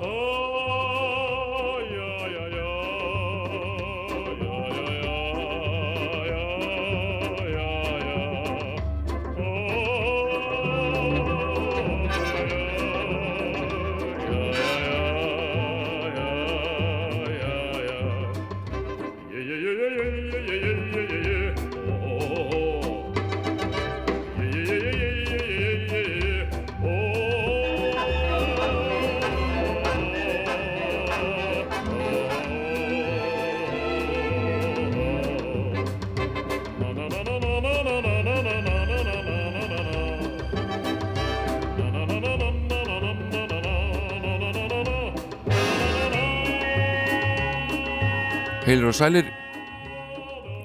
Oh! Sælir,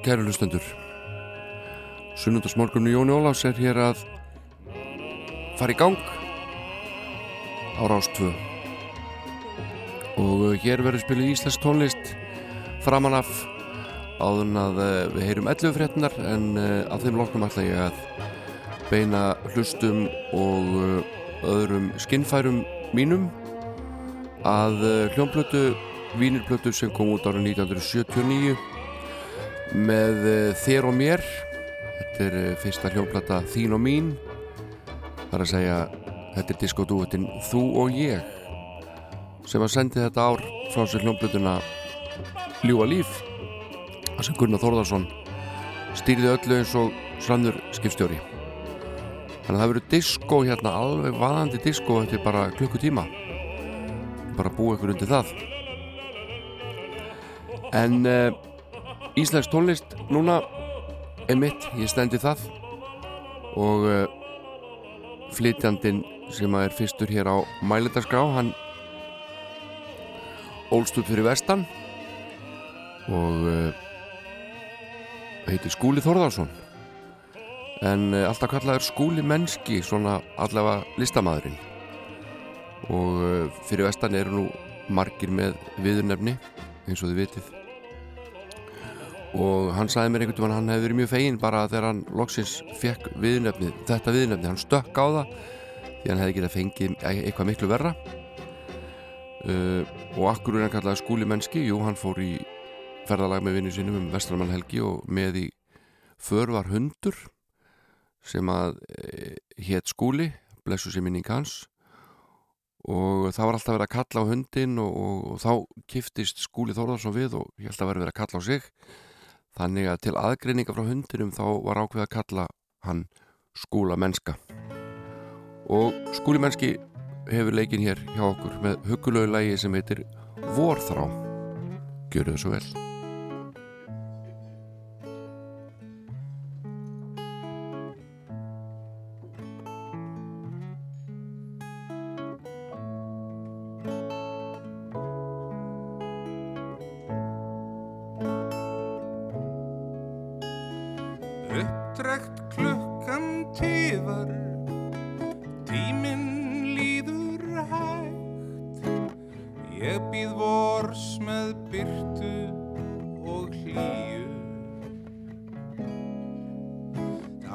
kæru lustendur. Sunnundasmorgunni Jóni Ólafs er hér að fara í gang á Rástvö. Og hér verður spilið Íslands tónlist framan af áðun að eh, við heyrum 11 fréttinar en eh, að þeim loknum ætla ég að beina hlustum og eh, öðrum skinnfærum mínum að hljómblötu vínirblötu sem kom út ára 1979 með eh, Þér og mér. Þetta er eh, fyrsta hljómblata Þín og mín. Þar að segja þetta er diskotúvöldin Þú og ég sem að sendi þetta ár frá sér hljómblötuna Ljúa líf þar sem Gunnar Þórðarsson stýrði öllu eins og srannur skipstjóri. Þannig að það verður disko hérna alveg vaðandi disko þetta er bara klukkutíma. Bara búið ykkur undir það en uh, Íslands tónlist núna er mitt, ég stendi það. Og uh, flytjandin sem er fyrstur hér á Mælendarskrá hann ólst upp fyrir vestan. Og uh, heitir Skúli Þorðarsson en alltaf kallaður Skúli Mennski svona allavega listamæðurinn og fyrir vestan eru nú margir með viðurnefni eins og þið vitið og hann sagði mér einhvern veginn að hann hefði verið mjög fegin bara þegar hann loksins fekk viðnefni, þetta viðnefni, hann stökk á það því hann hefði getið fengið eitthvað miklu verra. Uh, og akkur er hann kallaði skúli mennski? Jú, hann fór í ferðalag með vinnu sínum um Vestramann Helgi og með í för var hundur sem að e, hétt skúli. Blessu sem minning hans. Og það var alltaf verið að kalla á hundin og, og, og þá kiftist skúli Þórðarsson við og ég held að verið að kalla á sig Þannig að til aðgreininga frá hundinum þá var ákveð að kalla hann skúla mennska. Og skúli mennski hefur leikin hér hjá okkur með hugulegu lægi sem heitir Vorþrá. Gjör þau svo vel.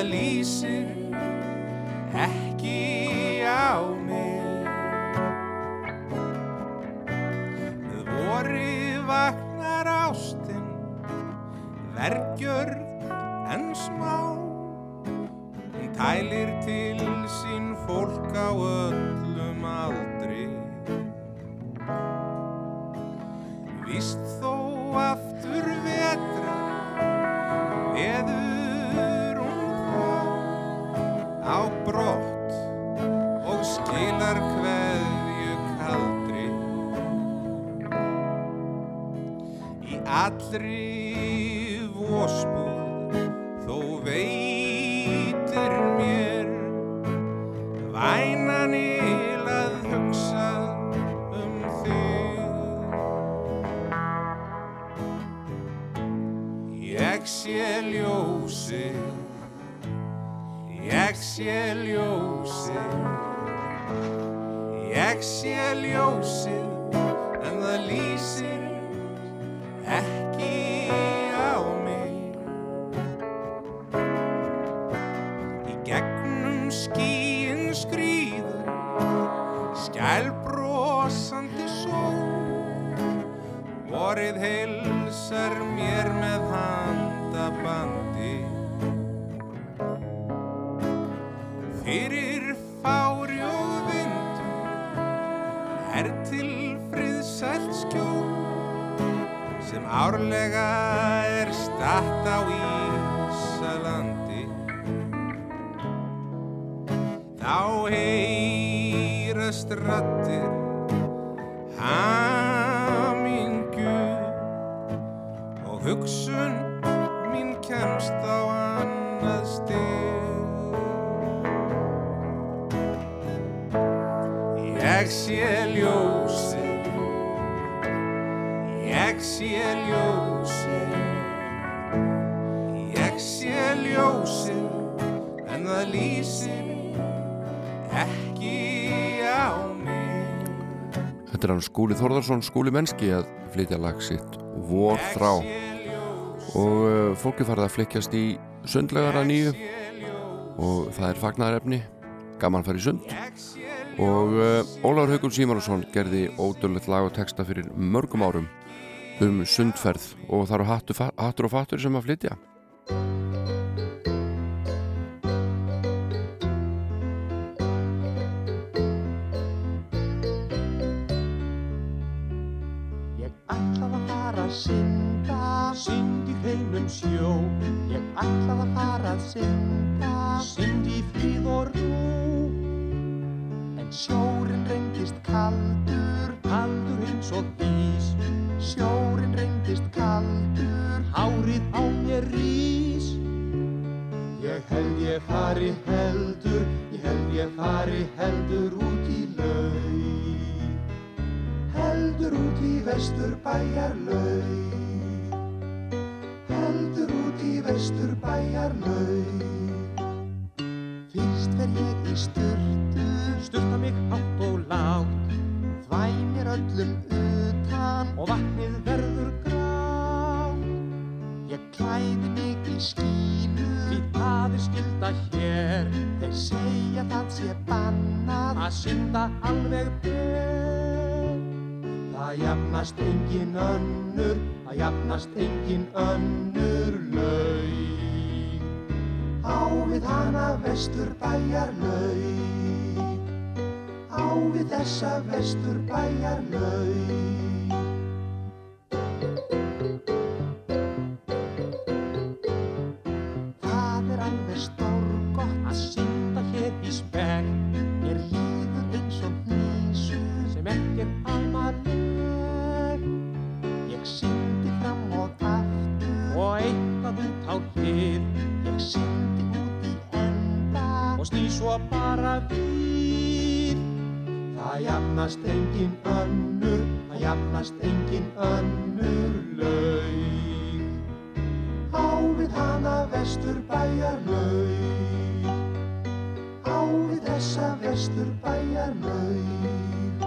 lýsir Skúli Þórðarsson, Skúli Menski að flytja lag sitt Vor þrá og uh, fólki farið að flikjast í sundlegar að nýju. Og það er fagnarefni gaman farið sund. Og uh, Ólaur Haugur Símarsson gerði ódöðlegt lag og texta fyrir mörgum árum um sundferð og það eru hattur, hattur og fattur sem að flytja synda, synd í hreinum sjó. Ég ætlaði að fara að synda, synd í fríð og rú. En sjórin reyndist kaldur, kaldur eins og ís. Sjórin reyndist kaldur, hárið á mér rís. Ég held ég fari heldur, ég held ég fari heldur heldur út í vestur bæjar laug heldur út í vestur bæjar laug Fyrst fer ég í sturtu sturta mig hátt og lágt. Þvæ mér öllum utan og vatnið verður grátt. Ég klæði mig í skínu Því það er skilda hér. Þeir segja það sé bannað Að synda alveg ber Það jafnast engin önnur Það jafnast engin önnur laug. Á við hana vestur bæjar laug Á við þessa vestur bæjar laug svo bara við Það jafnast engin önnur, það jafnast engin önnur laug Á við hana vestur bæjar laug Á við þessa vestur bæjar laug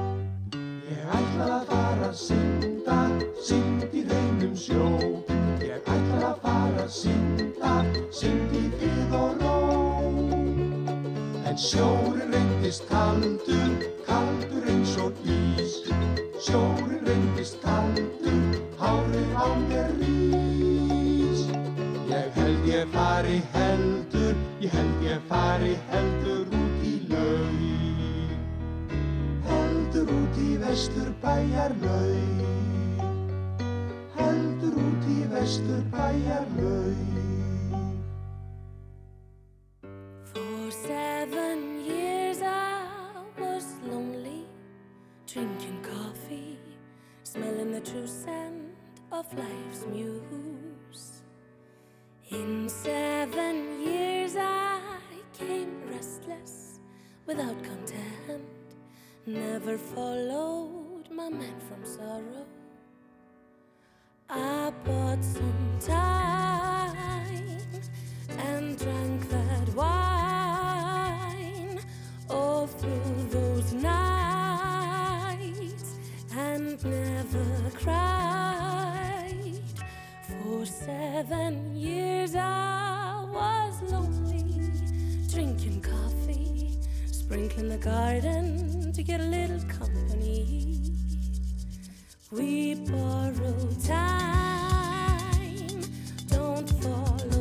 Ég ætla að fara að synda, synd í reynum sjó. Ég ætla að fara að synda, synd í frið og ró En sjórin reyndist kaldur, kaldur eins og ís. Sjórin reyndist kaldur, hárið á mér rís. Ég held ég fari heldur, ég held ég fari heldur út í laug. Heldur út í vestur bæjar laug Heldur út í vestur bæjar laug seven years I was lonely, drinking coffee, smelling the true scent of life's muse. In seven years I came restless without content, never followed my man from sorrow. I bought some time and drank that wine never cried. For seven years I was lonely, drinking coffee, sprinkling the garden to get a little company. We borrow time, don't follow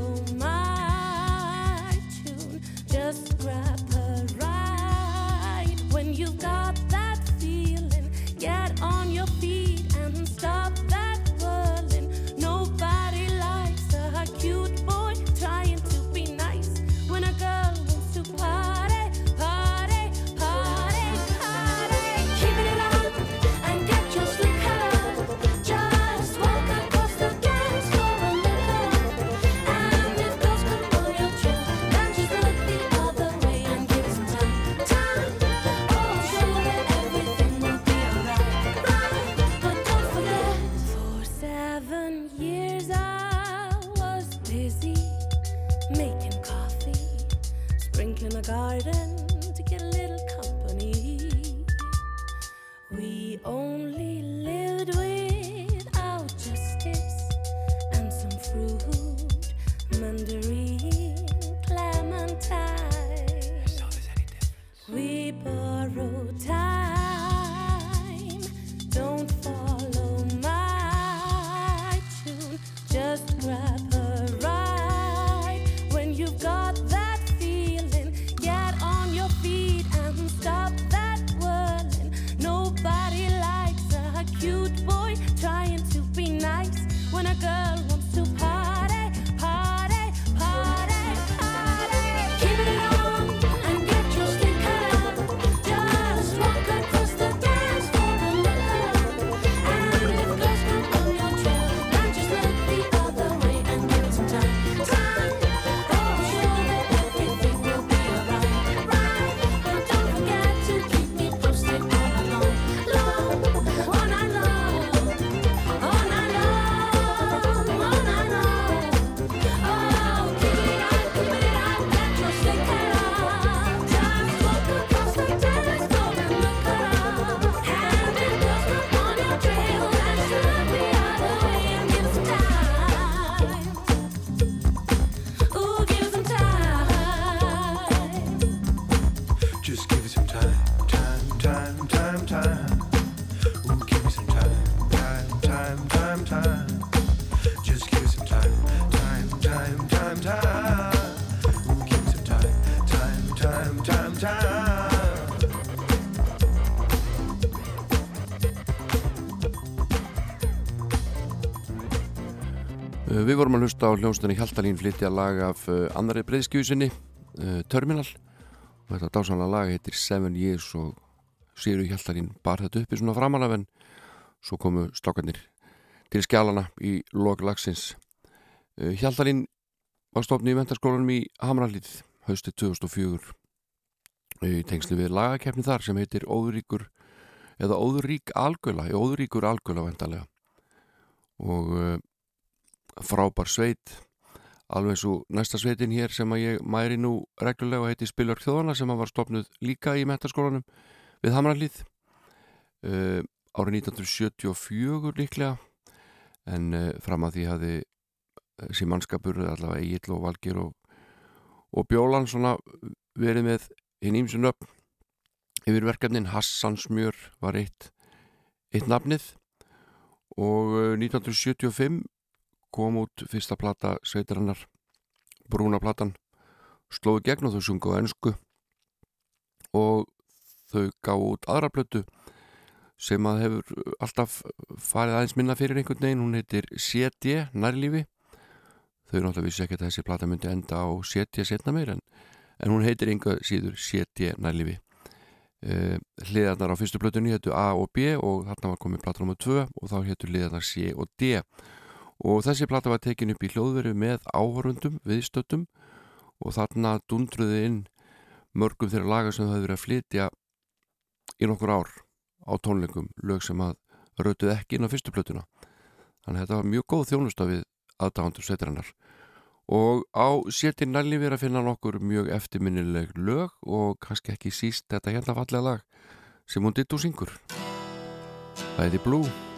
að hlusta á hljónstunni Hjaltalín flytja lag af uh, annari breyðskjúsinni uh, Terminal. Og þetta dásanlega lag heitir Seven Years og Sigur Hjaltalín bar þetta uppi svona framanaf en svo komu strákarnir til skjálana í lok lagsins. Uh, Hjaltalín var stofni í ventarskólanum í Hamralíð haustið 2004 uh, í tengslu við lagakefni þar sem heitir Óðuríkur eða Óðurík Algöla, Óðuríkur Algöla vendarlega og frábær sveit. Alveg svo næsta sveitin hér sem að ég mæri nú reglulega heiti Spilur Þjóðana sem að var stopnud líka í metaskólanum við Hamralíð uh, árið 1974 líklega. En uh, fram að því hafði þessi mannskapur allavega Egil og Valgir og, og Bjólan svona verið með hinn ímsun upp yfir verkefnin Hassan Smjör var eitt eitt nafnið. Og uh, 1975 kom út fyrsta plata sveitarinnar Brúna platan slóði gegn og þau sungu á ennsku og þau gá út aðra plötu sem að hefur alltaf farið aðeins minna fyrir einhvern veginn, hún heitir CD nærlífi. Þau náttúrulega vissi ekki að þessi plata myndi enda á CD setna meir en, en hún heitir einhver síður CD nærlífi. Uh, hliðarnar á fyrstu blötunni héttu A og B og þarna var komið plata nr. 2 og þá héttu hliðarnar C og D. og þessi plata var tekin upp í hljóðveru með áhörundum, viðstöttum og þarna dundruði inn mörgum þeirra laga sem það hefur verið að flytja í nokkur ár á tónleikum, lög sem að rautuð ekki inn á fyrstu plötuna. Þannig að þetta var mjög góð þjónusta við aðdáðandur sveitarinnar og á sétir nælífi er að finna nokkur mjög eftirminnileg lög og kannski ekki síst þetta hérna fallega lag sem hún ditt úr syngur. Það er því Blue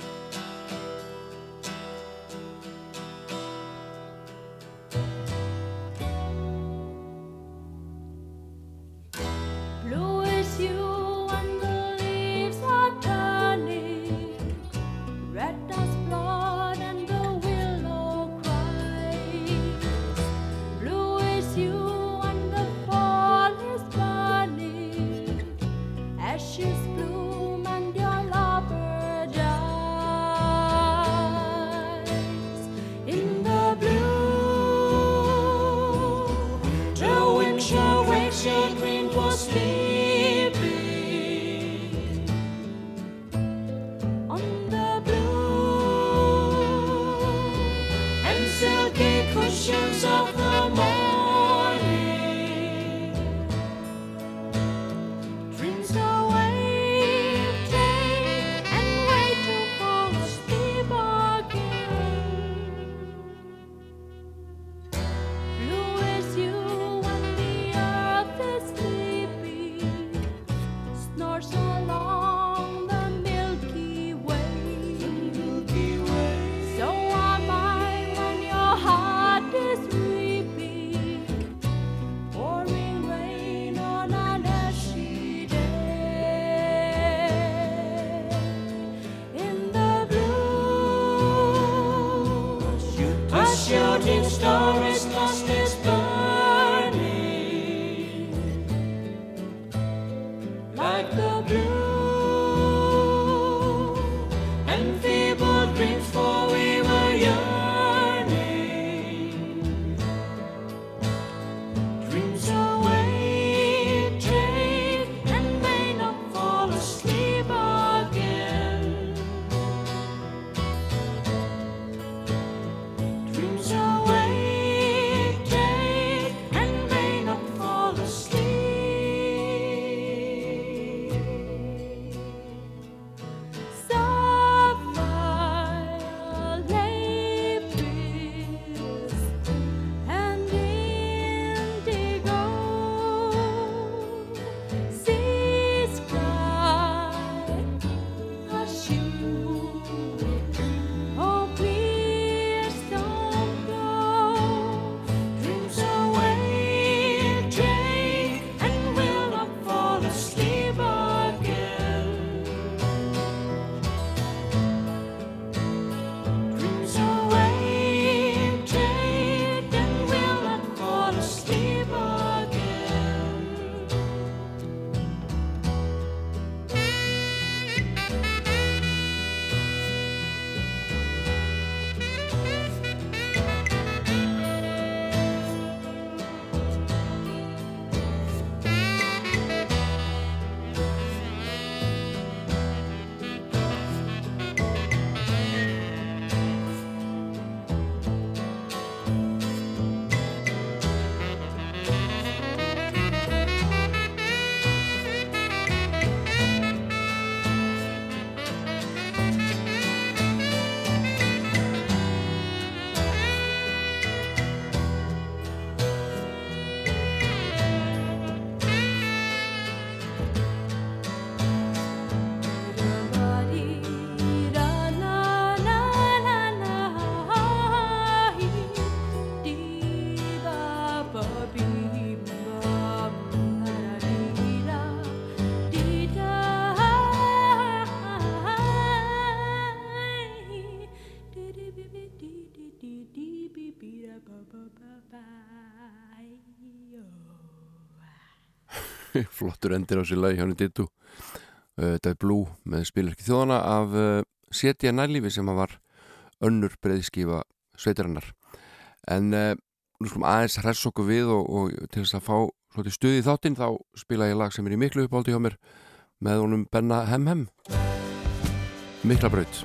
flottur endir á sér lagi hjá henni dittu þetta er Blue með spilverki þjóðana af uh, Setja nærlífi sem að var önnur breiðskífa sveitarinnar. En uh, nú skulum aðeins hress okkur við og, og til þess að fá stuði í þáttinn þá spila ég lag sem er í miklu uppáldi hjá mér með honum Benna Hemhem. Mikla braut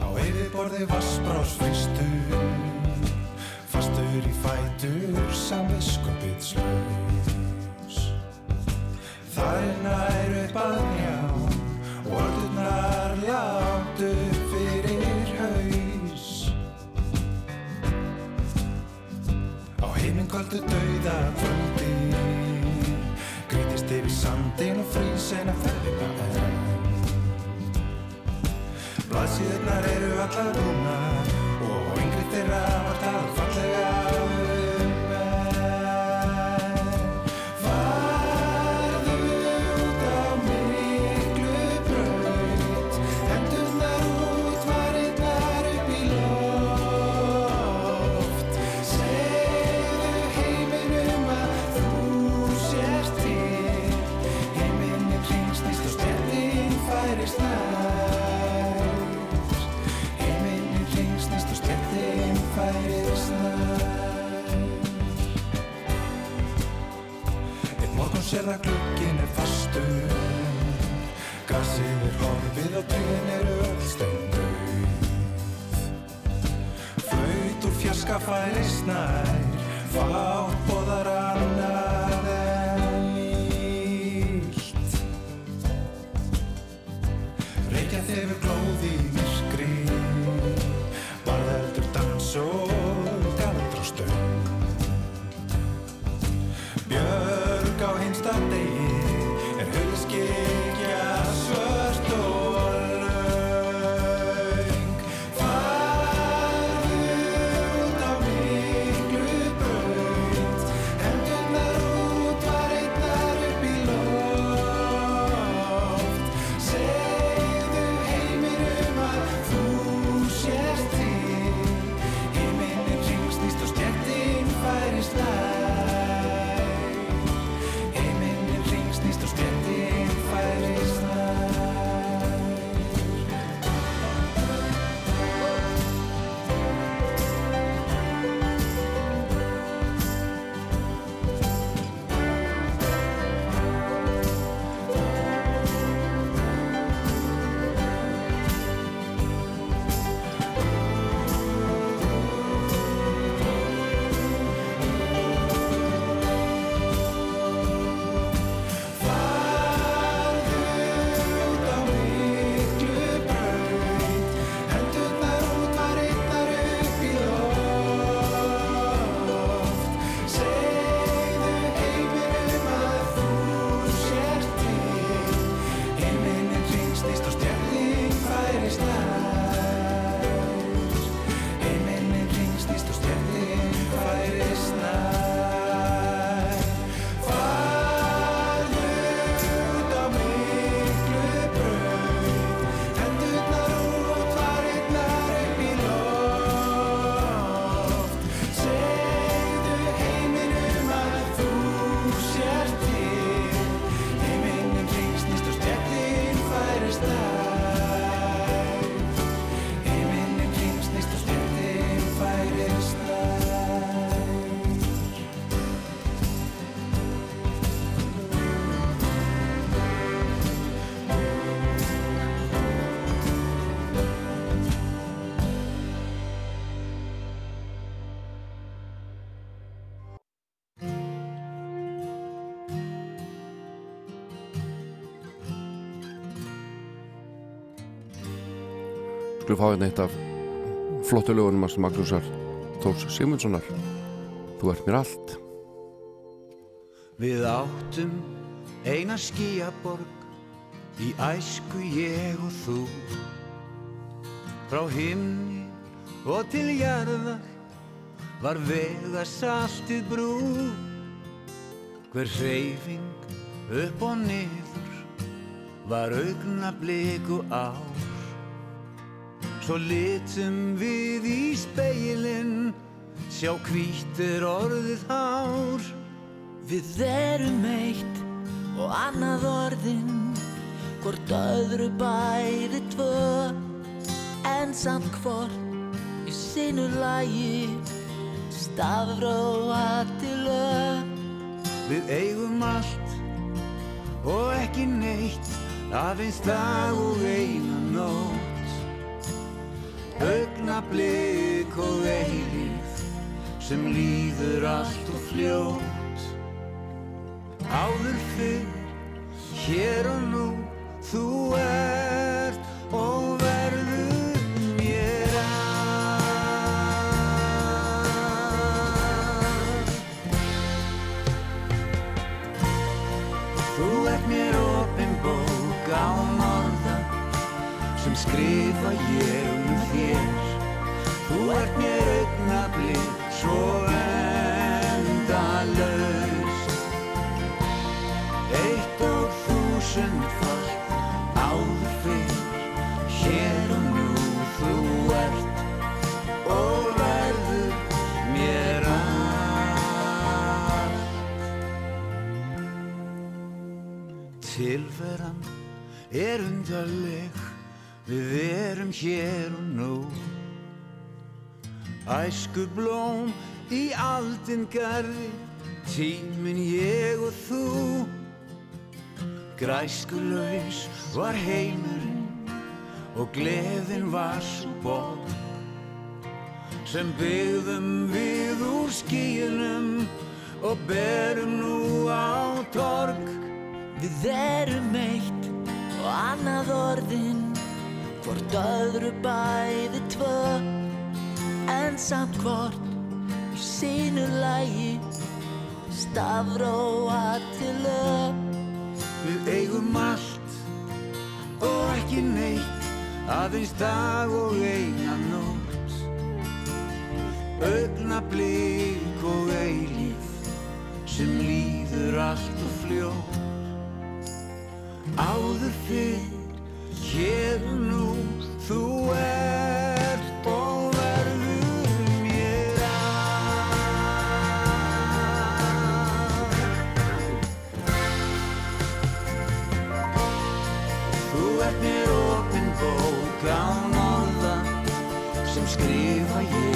Á yfirborði vassbrás fristur Fastur í fætur Samviskupið slaus. Þar er nær upp að njá Og orðurnar látt upp fyrir haus. Á heiminkvöldu dauða kvöldi Grítist yfir sandin og frýs en að ferðina enn. Blaðsíðurnar eru allar rúnar og yngri þeirra var talað Sér það glukkin er fastur. Grasið er horfið og trén eru öll steindauð Flaut úr fjarska færist nær Fátt boðar Skulum fá hérna eitt af flottu lögunum hans Magnúsar Þórs Sigmundssonar. Þú ert mér allt. Við áttum eina skíaborg í æsku ég og þú. Frá himni og til jarðar var vega saltið brú. Hver hreyfing upp og niður var augna bliku ár Svo litum við í speilin sjá hvítir orðið hár. Við erum eitt og annað orðin Hvort öðru bæði tvö. En samt hvort í sinu lagi Stafróa til lög. Við eigum allt og ekki neitt aðeins dag og eina nótt augnablik og eilíð sem líður allt og fljótt. Áður fyrr hér og nú þú ert og skrifa ég um þér. Þú ert mér augnablið svo endalaust. Eitt og þúsund fall áður fyrr hér og nú þú ert. Og verður mér allt Tilveran er undarleg, við erum hér og nú. Æsku blóm í aldin garði, tímin ég og þú. Græskulaus var heimurinn og gleðin var svo borg sem byggðum við úr skíunum og berum nú á torg. Við erum eitt og annað orðin Hvort öðru bæði tvö En samt hvort í sínu lægi Stafróa til lög. Við eigum allt og ekki neitt aðeins dag og eina nótt. Augnablik og eilíf sem líður allt og fljótt. Áður fyrr hér og nú þú ert og verður mér allt Þú ert mér opin bók án orða sem skrifa ég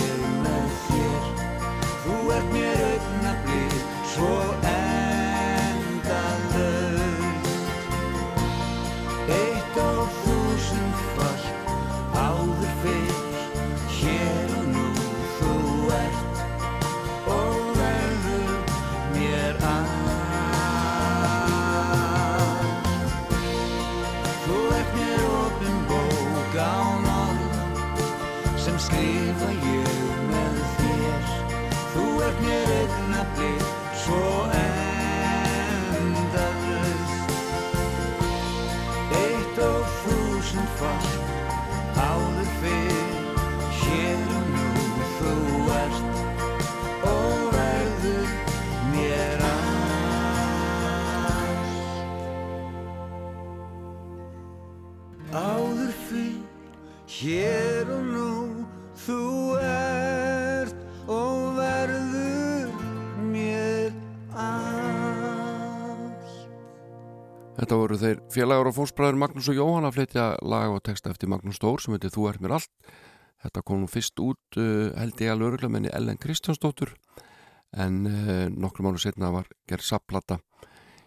hér og nú þú ert og verður mér allt Þetta voru þeir félagur og fósbræður Magnús og Jóhann að flytja lag og texta eftir Magnús Stór sem heitir Þú ert mér allt. Þetta kom nú fyrst út uh, held ég alveg örgulega menni Ellen Kristjánsdóttur en uh, nokkru mánu setna var gerð sapplata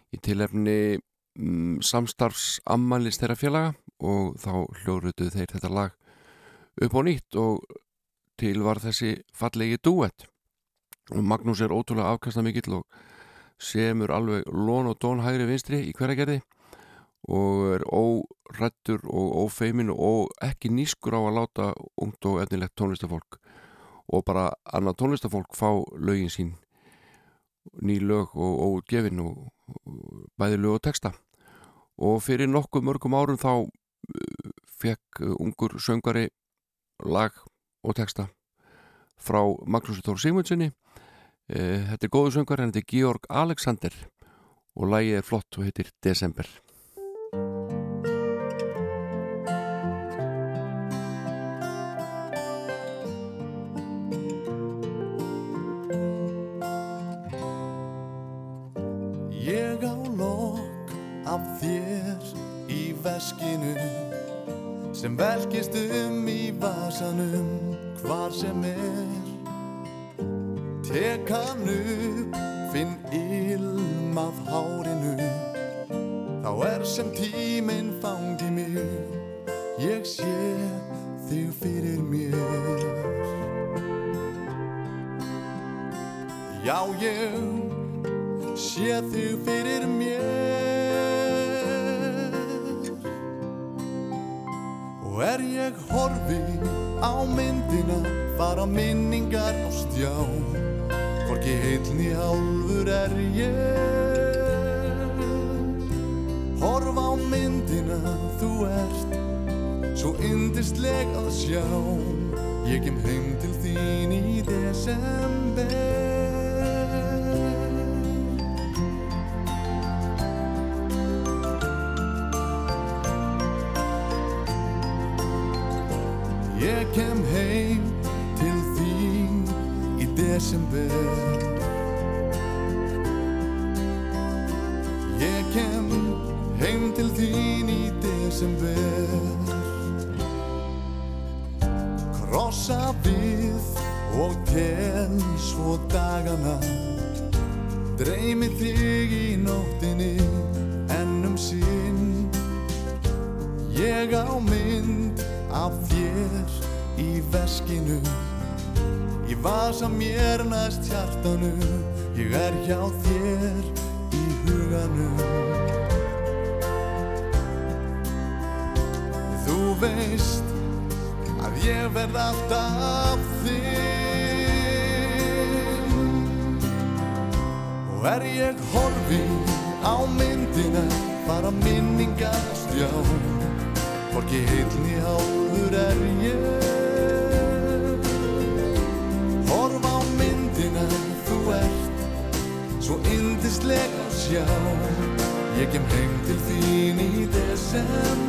í tilefni um, samstarfs ammælis þeirra félaga og þá hljóruðu þeir þetta lag upp á nýtt og til var þessi fallegi duett og Magnús er ótrúlega afkasta mikill og semur alveg lón og dón hægri vinstri í hverja gerði og er órættur og ófeimin og ekki nýskur á að láta ungt og efnilegt tónlistafólk og bara annað tónlistafólk fá lögin sín ný lög og, og gefin og, og bæði lög og texta. Og fyrir nokkuð mörgum árum þá uh, fekk ungur söngari lag og texta frá Magnúsi Þór Sigmundssoni Eh, Þetta er góðu söngar, hann heitir Georg Alexander og lagið er flott og heitir Desember. Ég á lokk af þér í veskinu sem velkist um vasanum hvar sem er. Tek hann upp, finn ilm af hárinu. Þá er sem tíminn fangi mig. Ég sé þig fyrir mér. Já, ég sé þig fyrir mér ég horfi á myndina fara minningar á stjá Hvorki heilni hálfur er ég. Horfa á myndina þú ert Svo yndisleg að sjá. Ég kem heim til þín í desember hjartanu Ég er hjá í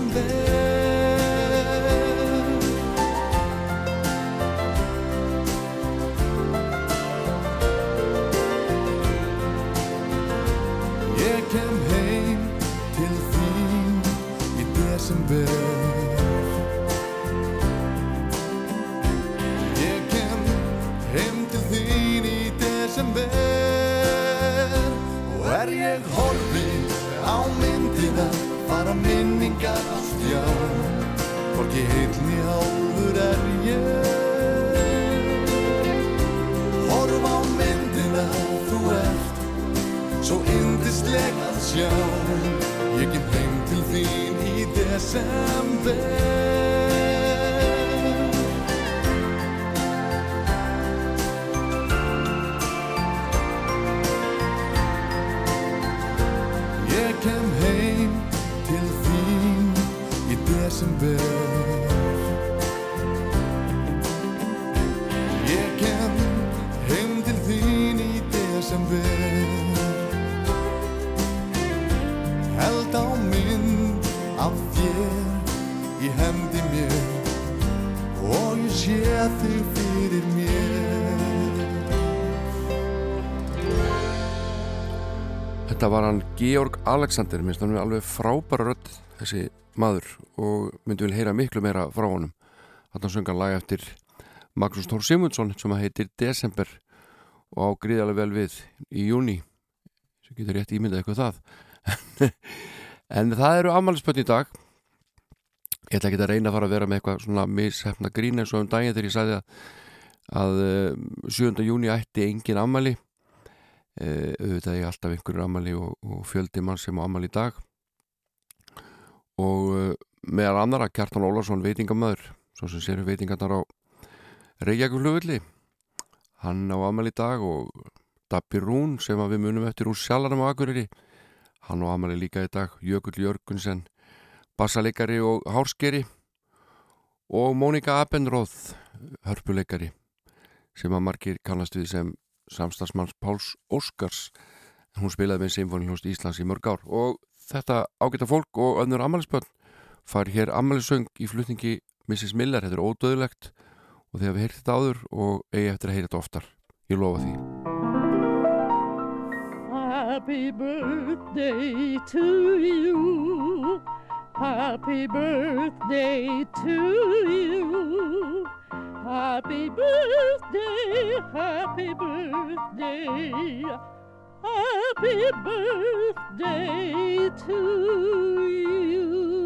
Þetta var hann Georg Alexander minnst hann er alveg frábæra rödd þessi maður og myndi vil heyra miklu meira frá honum. Hann söng hann lag eftir Magnús Tór Simundsson sem heitir Desember og á gríðarlega vel við í júni sem getur rétt ímyndað eitthvað það. En það eru afmælisbönn í dag. Ég ætla ekki að reyna að fara að vera með eitthvað svona mishefna grín eins og um daginn þegar ég sagði að, að eh, 7. júni ætti engin afmæli Uh, auðvitað ég alltaf einhverjur ammali og, og fjöldi mann sem á ammali í dag. Og uh, meðal annara Kjartan Ólarsson veitingamöður svo sem séru veitingarnar á Reykjavík hann á ammali í dag og Dabbi Rún sem við munum eftir úr sjalanum á Akureyri hann á ammali líka í dag. Jökull Jörgunsen bassaleikari og hárskeri. Og Mónika Abenróð hörpuleikari sem að margir kannast við sem samstagsmanns Páls Óskars hún spilaði með Sinfónihljóst Íslands í mörg ár og þetta ágæta fólk og önnur ammælisbönn far hér ammælisöng í flutningi Mrs. Miller, þetta er ódöðlegt og þið hafið heyrt þetta áður og eigi eftir að heyra þetta oftar ég lofa því Happy birthday to you. Happy birthday to you. Happy birthday, happy birthday, happy birthday to you.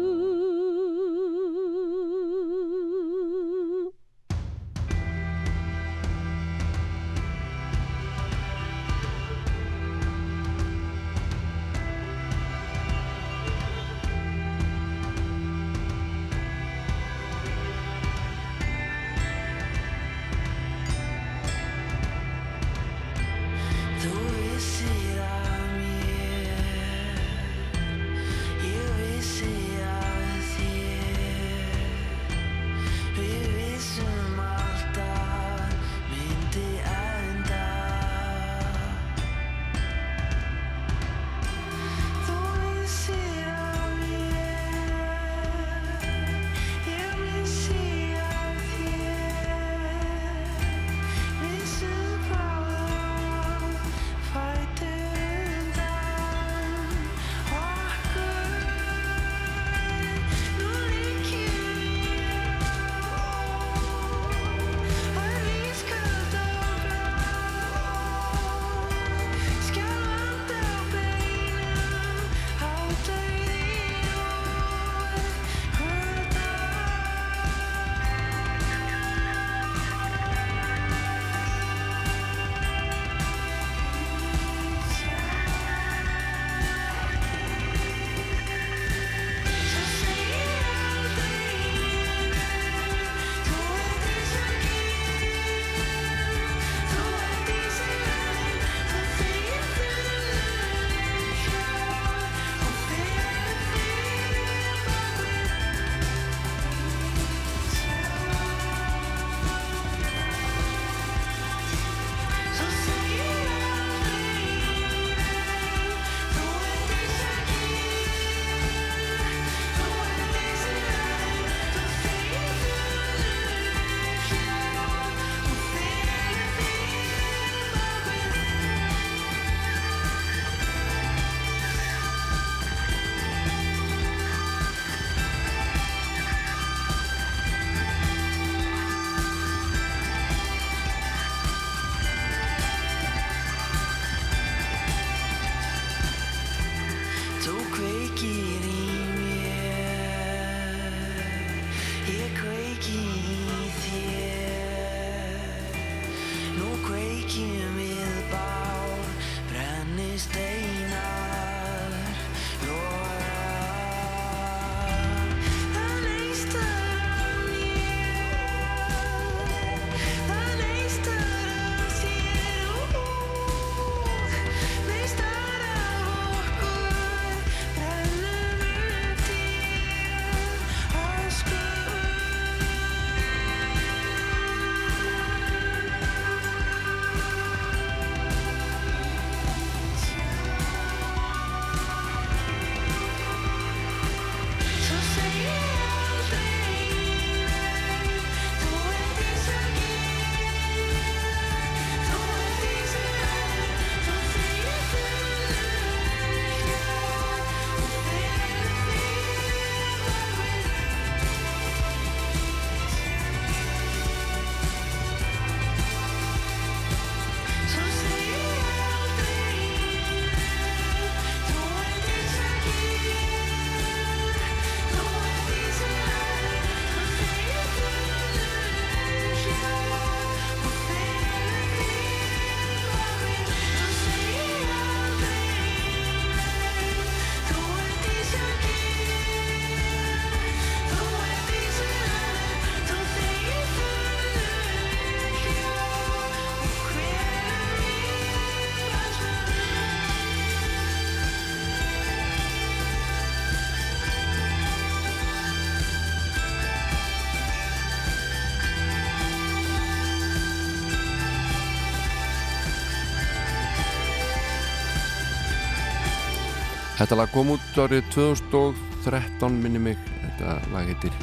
Þetta lag kom út árið 2013 minni mig, þetta lag heitir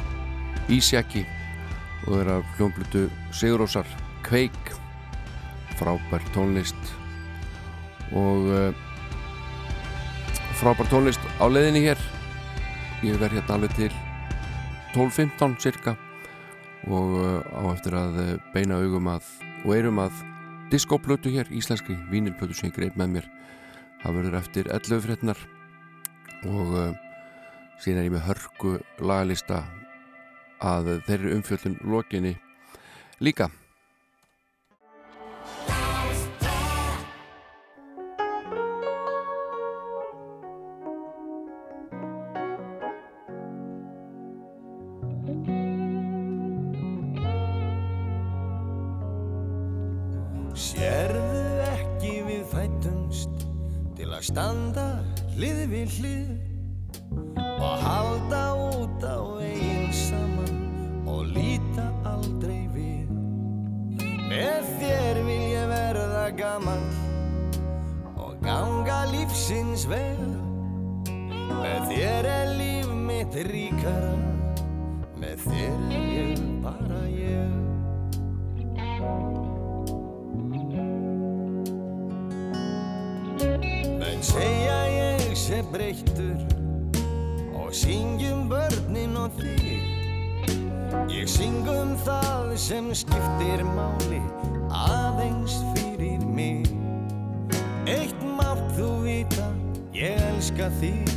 Ísjaki og er af hljómblutu Sigurósar Kveik. Frábær tónlist. Og uh, frábær tónlist á leiðinni hér. Ég verð hérna alveg til 12.15 cirka og uh, á eftir að eh, beina augum að og erum að diskoplötu hér íslenski vínilplötu sem ég greið með mér. Það verður eftir 11 frétnar og uh, síðan er ég með hörku lagalista að þeirri umfjöldun lokinni líka. Sérðu ekki við fættumst til að standa hlið við hlið og halda út á eigin saman og líta aldrei við. Með þér vil ég verða gaman og ganga lífsins vel. Með þér er líf mitt ríkara, Ég syng um það sem skiptir máli aðeins fyrir mig. Eitt mátt þú vita, ég elska þig,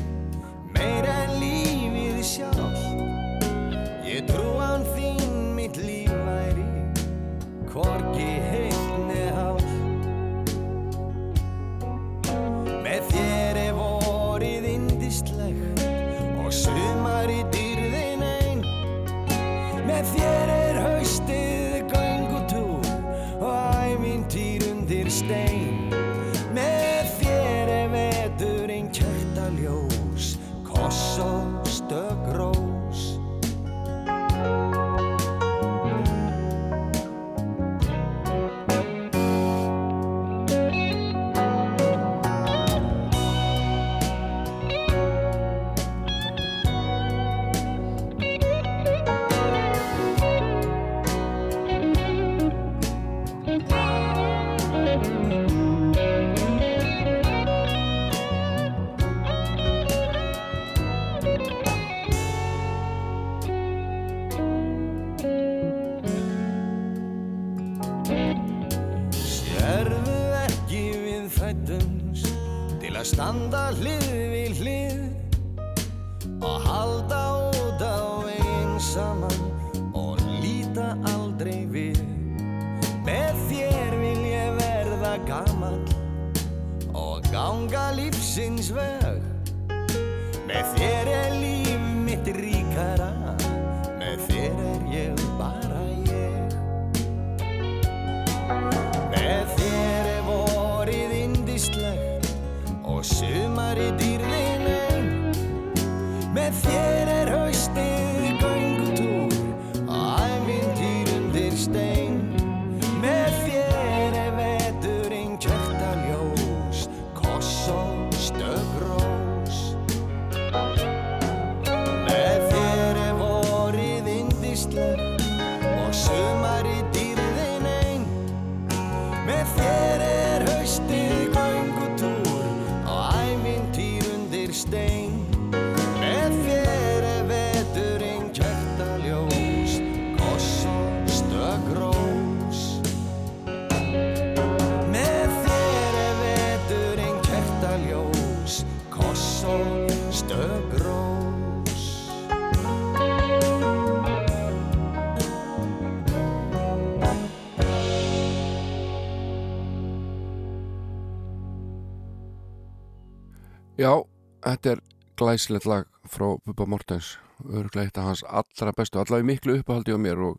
Já, þetta er glæsilegt lag frá Bubba Mortens örglega eitt af hans allra bestu allavega í miklu uppahaldi á mér og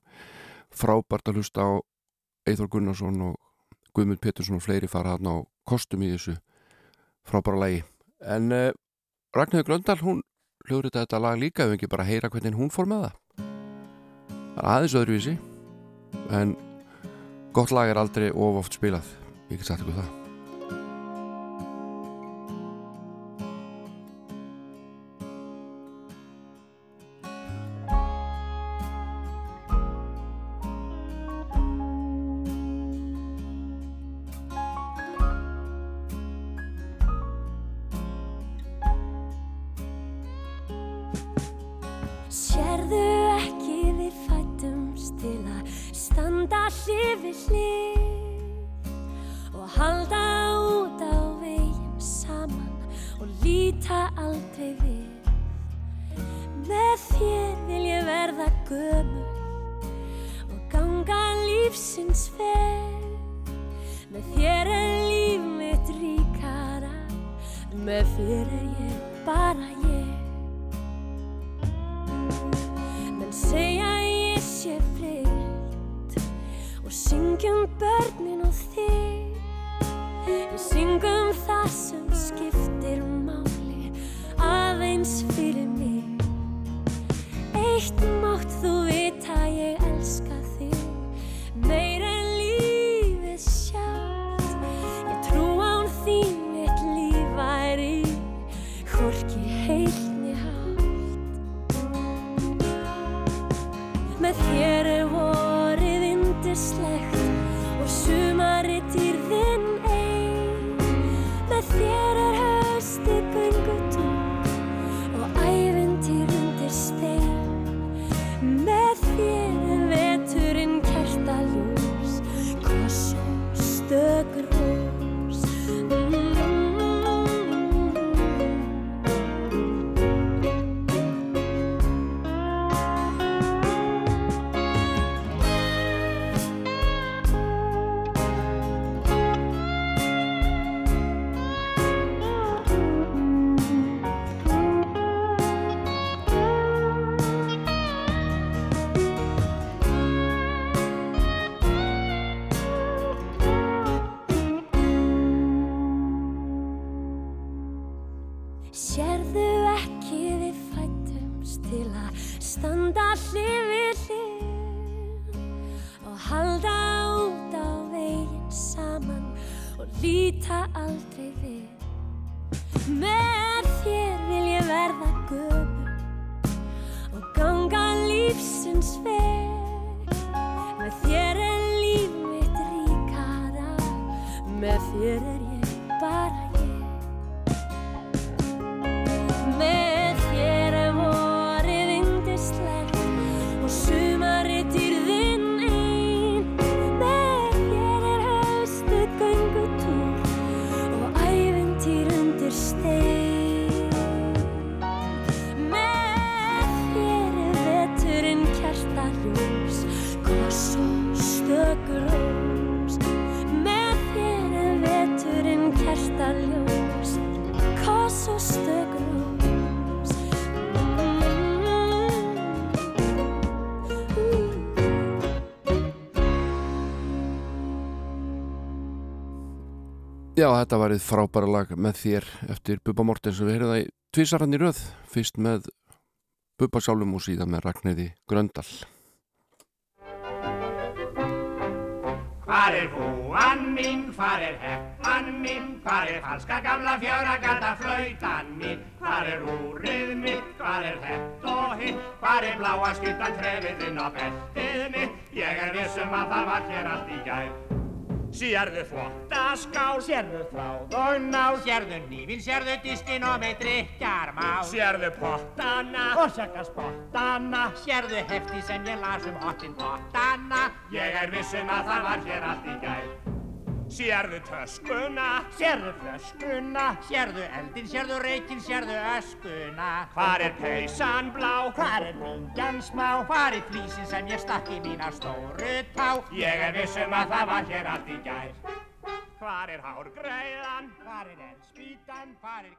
frábært að hlusta á Eithor Gunnarsson og Guðmund Pétursson og fleiri fara hann á kostum í þessu frábæra lagi. En uh, Ragnhildur Glöndal hún hljóður þetta lag líka ef ekki bara heyra hvernig hún fór með það. Það er aðeins öðruvísi en gott lag er aldrei of oft spilað ég get sagt ykkur það Já, þetta varið frábæra lag með þér eftir Bubba Mortens og við heyrðum það í tvísarann í röð. Fyrst með Bubba sjálfum og síðan með Ragnæði Gröndal. Hvar er húan mín, hvar er heppan mín, hvar er falska gamla fjöragata flautan mín, hvar er úrið mitt, hvar er hett og hitt, hvar er bláa skuttan trefiðinn á beltið mitt, ég er vissum að það var hér allt í gær. Sérðu þvottaskál, sérðu þráð og nál, sérðu nýfin, sérðu diskin og með drikjarmál, sérðu pottana. Og sökka spottana, sérðu hefti sem ég las um hottin pottana, ég er vissum að það var hér allt í gær. Sérðu töskuna, sérðu flöskuna, sérðu eldin, sérðu reykinn, sérðu öskuna. Hvar er peysan blá, hvar er ringjan smá, hvar er flísin sem ég stakk í mína stóru tá. Ég er vissum að það var hér allt í gær. Hvar er hárgreiðan, hvar er eldspýtan, hvar er...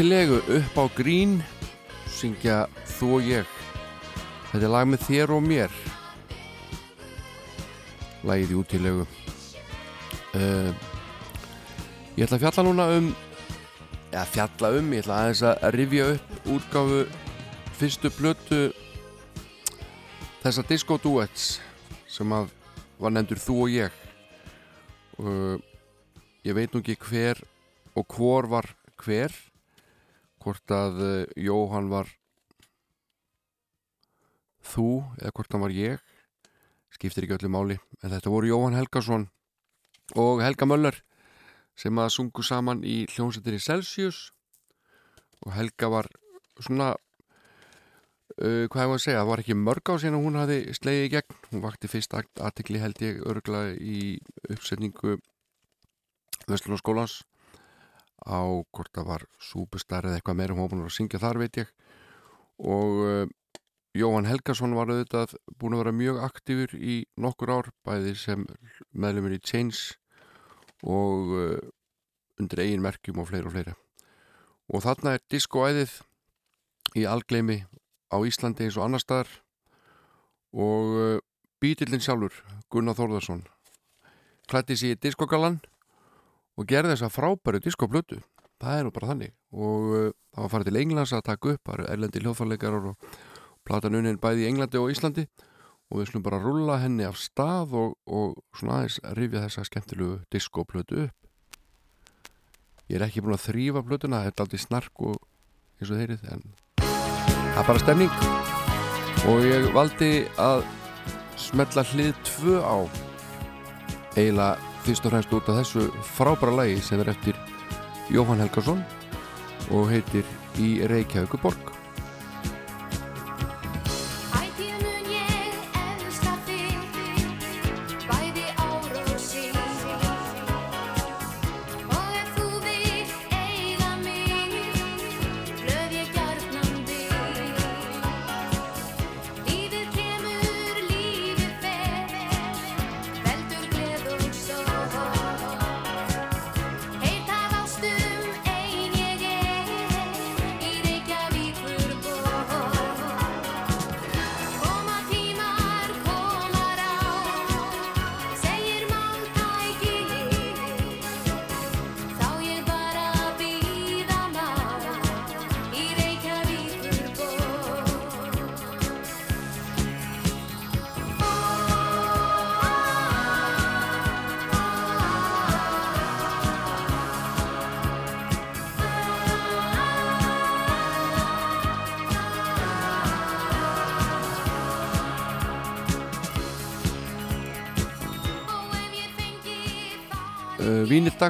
Í útilegu upp á grín syngja þú og ég. Þetta er lag með þér og mér. Lagið í útilegu. Uh, Ég ætla að fjalla núna um eða fjalla um, ég ætla aðeins að rifja upp útgáfu fyrstu blötu þessa disco duets sem að var nefndur þú og ég. Og ég veit nú ekki hver og hvor var hver hvort að uh, Jóhann var þú eða hvort hann var ég skiptir ekki öllu máli en þetta voru Jóhann Helgason og Helga Möller sem að sungu saman í hljómsveitinni Celsius. Og Helga var svona uh, hvað hefur að segja, það var ekki mörg á síðan hún hafi slegið í gegn. Hún vakti fyrst aðtikli held ég örgla í uppsetningu Vestlunarskólans á hvort það var súbestar eða eitthvað meira hún var að syngja þar veit ég. Og uh, Jóhann Helgason var auðvitað búin að vera mjög aktífur í nokkur ár bæði sem meðlumir í Chains og uh, undir eigin merkjum og fleira og fleira. Og þarna er diskoæðið í algleimi á Íslandi eins og annar staðar. Og uh, bítillin sjálfur Gunnar Þórðarsson klætti sér í diskogalan og gerði þessa frábæru diskoblötu það er nú bara þannig. Og uh, það var farið til Englands að taka upp það eru erlendi hljóðfarleikarar og platan unin bæði í Englandi og Íslandi. Og við slum bara rulla henni af stað og, og svona aðeins rifja þessa skemmtilegu diskoplötu upp. Ég er ekki búin að þrýfa plötuna þetta er aldrei snark og eins og þeirrið en það er bara stemning. Og ég valdi að smetla hlið tvö á eiginlega fyrst og fremst út af þessu frábæra lagi sem er eftir Jóhann Helgason og heitir Í Reykjavíkuborg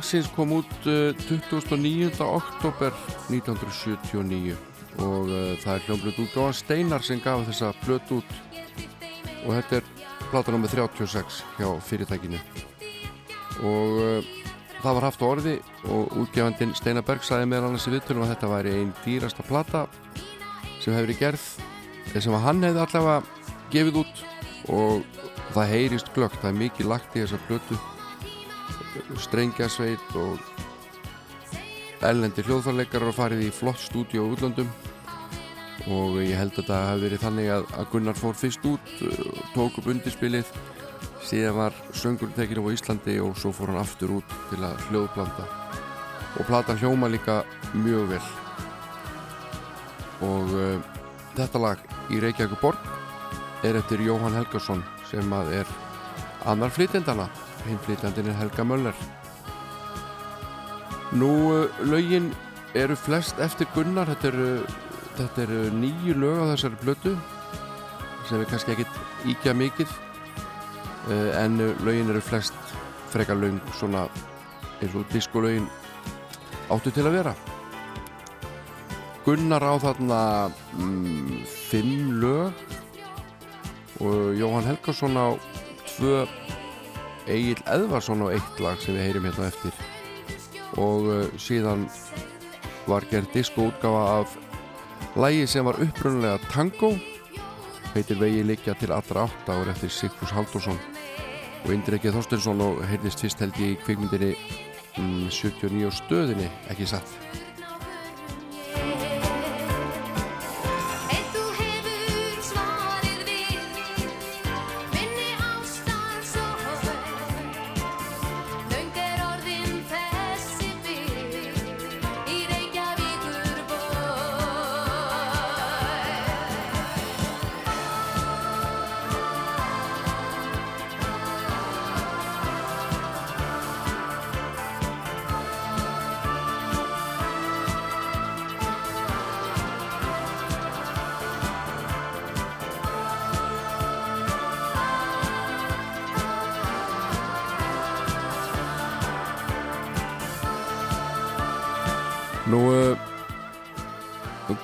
Dagsins kom út uh, 29. oktober 1979 og uh, það er hljómblöð útgáðan Steinar sem gaf þessa blöð út og þetta er plata nr. 36 hjá fyrirtækinu og uh, það var haft á orði og útgefandinn Steinar Berg sagði meðal annars í viðtölum að þetta væri einn dýrasta plata sem hefur verið gerð eða sem hann hefði allavega gefið út og það heyrist glöggt, það er mikið lagt í þessa blötu strengjasveit og ellendi hljóðfarleikarar og farið í flott stúdíu á útlöndum. Og ég held að það hafi verið þannig að, Gunnar fór fyrst út uh, tók upp undirspilið síðan var söngurinn tekinn á Íslandi og svo fór hann aftur út til að hljóðplanta. Og platan hljóma líka mjög vel. Og uh, þetta lag í Reykjavík borg er eftir Jóhann Helgason sem að er annar flytjandana hinflytjandin er Helga Möller. Nú, uh, lögin eru flest eftir Gunnar. Þetta eru, þetta eru nýju lög á þessari blötu sem er kannski ekkit íkja mikið. Uh, en uh, lögin eru flest frekar löng svona eins og diskolögin áttu til að vera. Gunnar á þarna mm, fimm lög og Jóhann Helgason á tvö Egil Eðvarsson á eitt lag sem við heyrim hérna eftir. Og uh, síðan var gerð diskoútgafa af lægi sem var upprunnulega tango. Heitir Vegi liggja til allra átta og er eftir Sigfús Haldursson og Indrekið Þorstensson og heyrðist fyrst held ég í kvikmyndinni mm, 79 á stöðinni ekki satt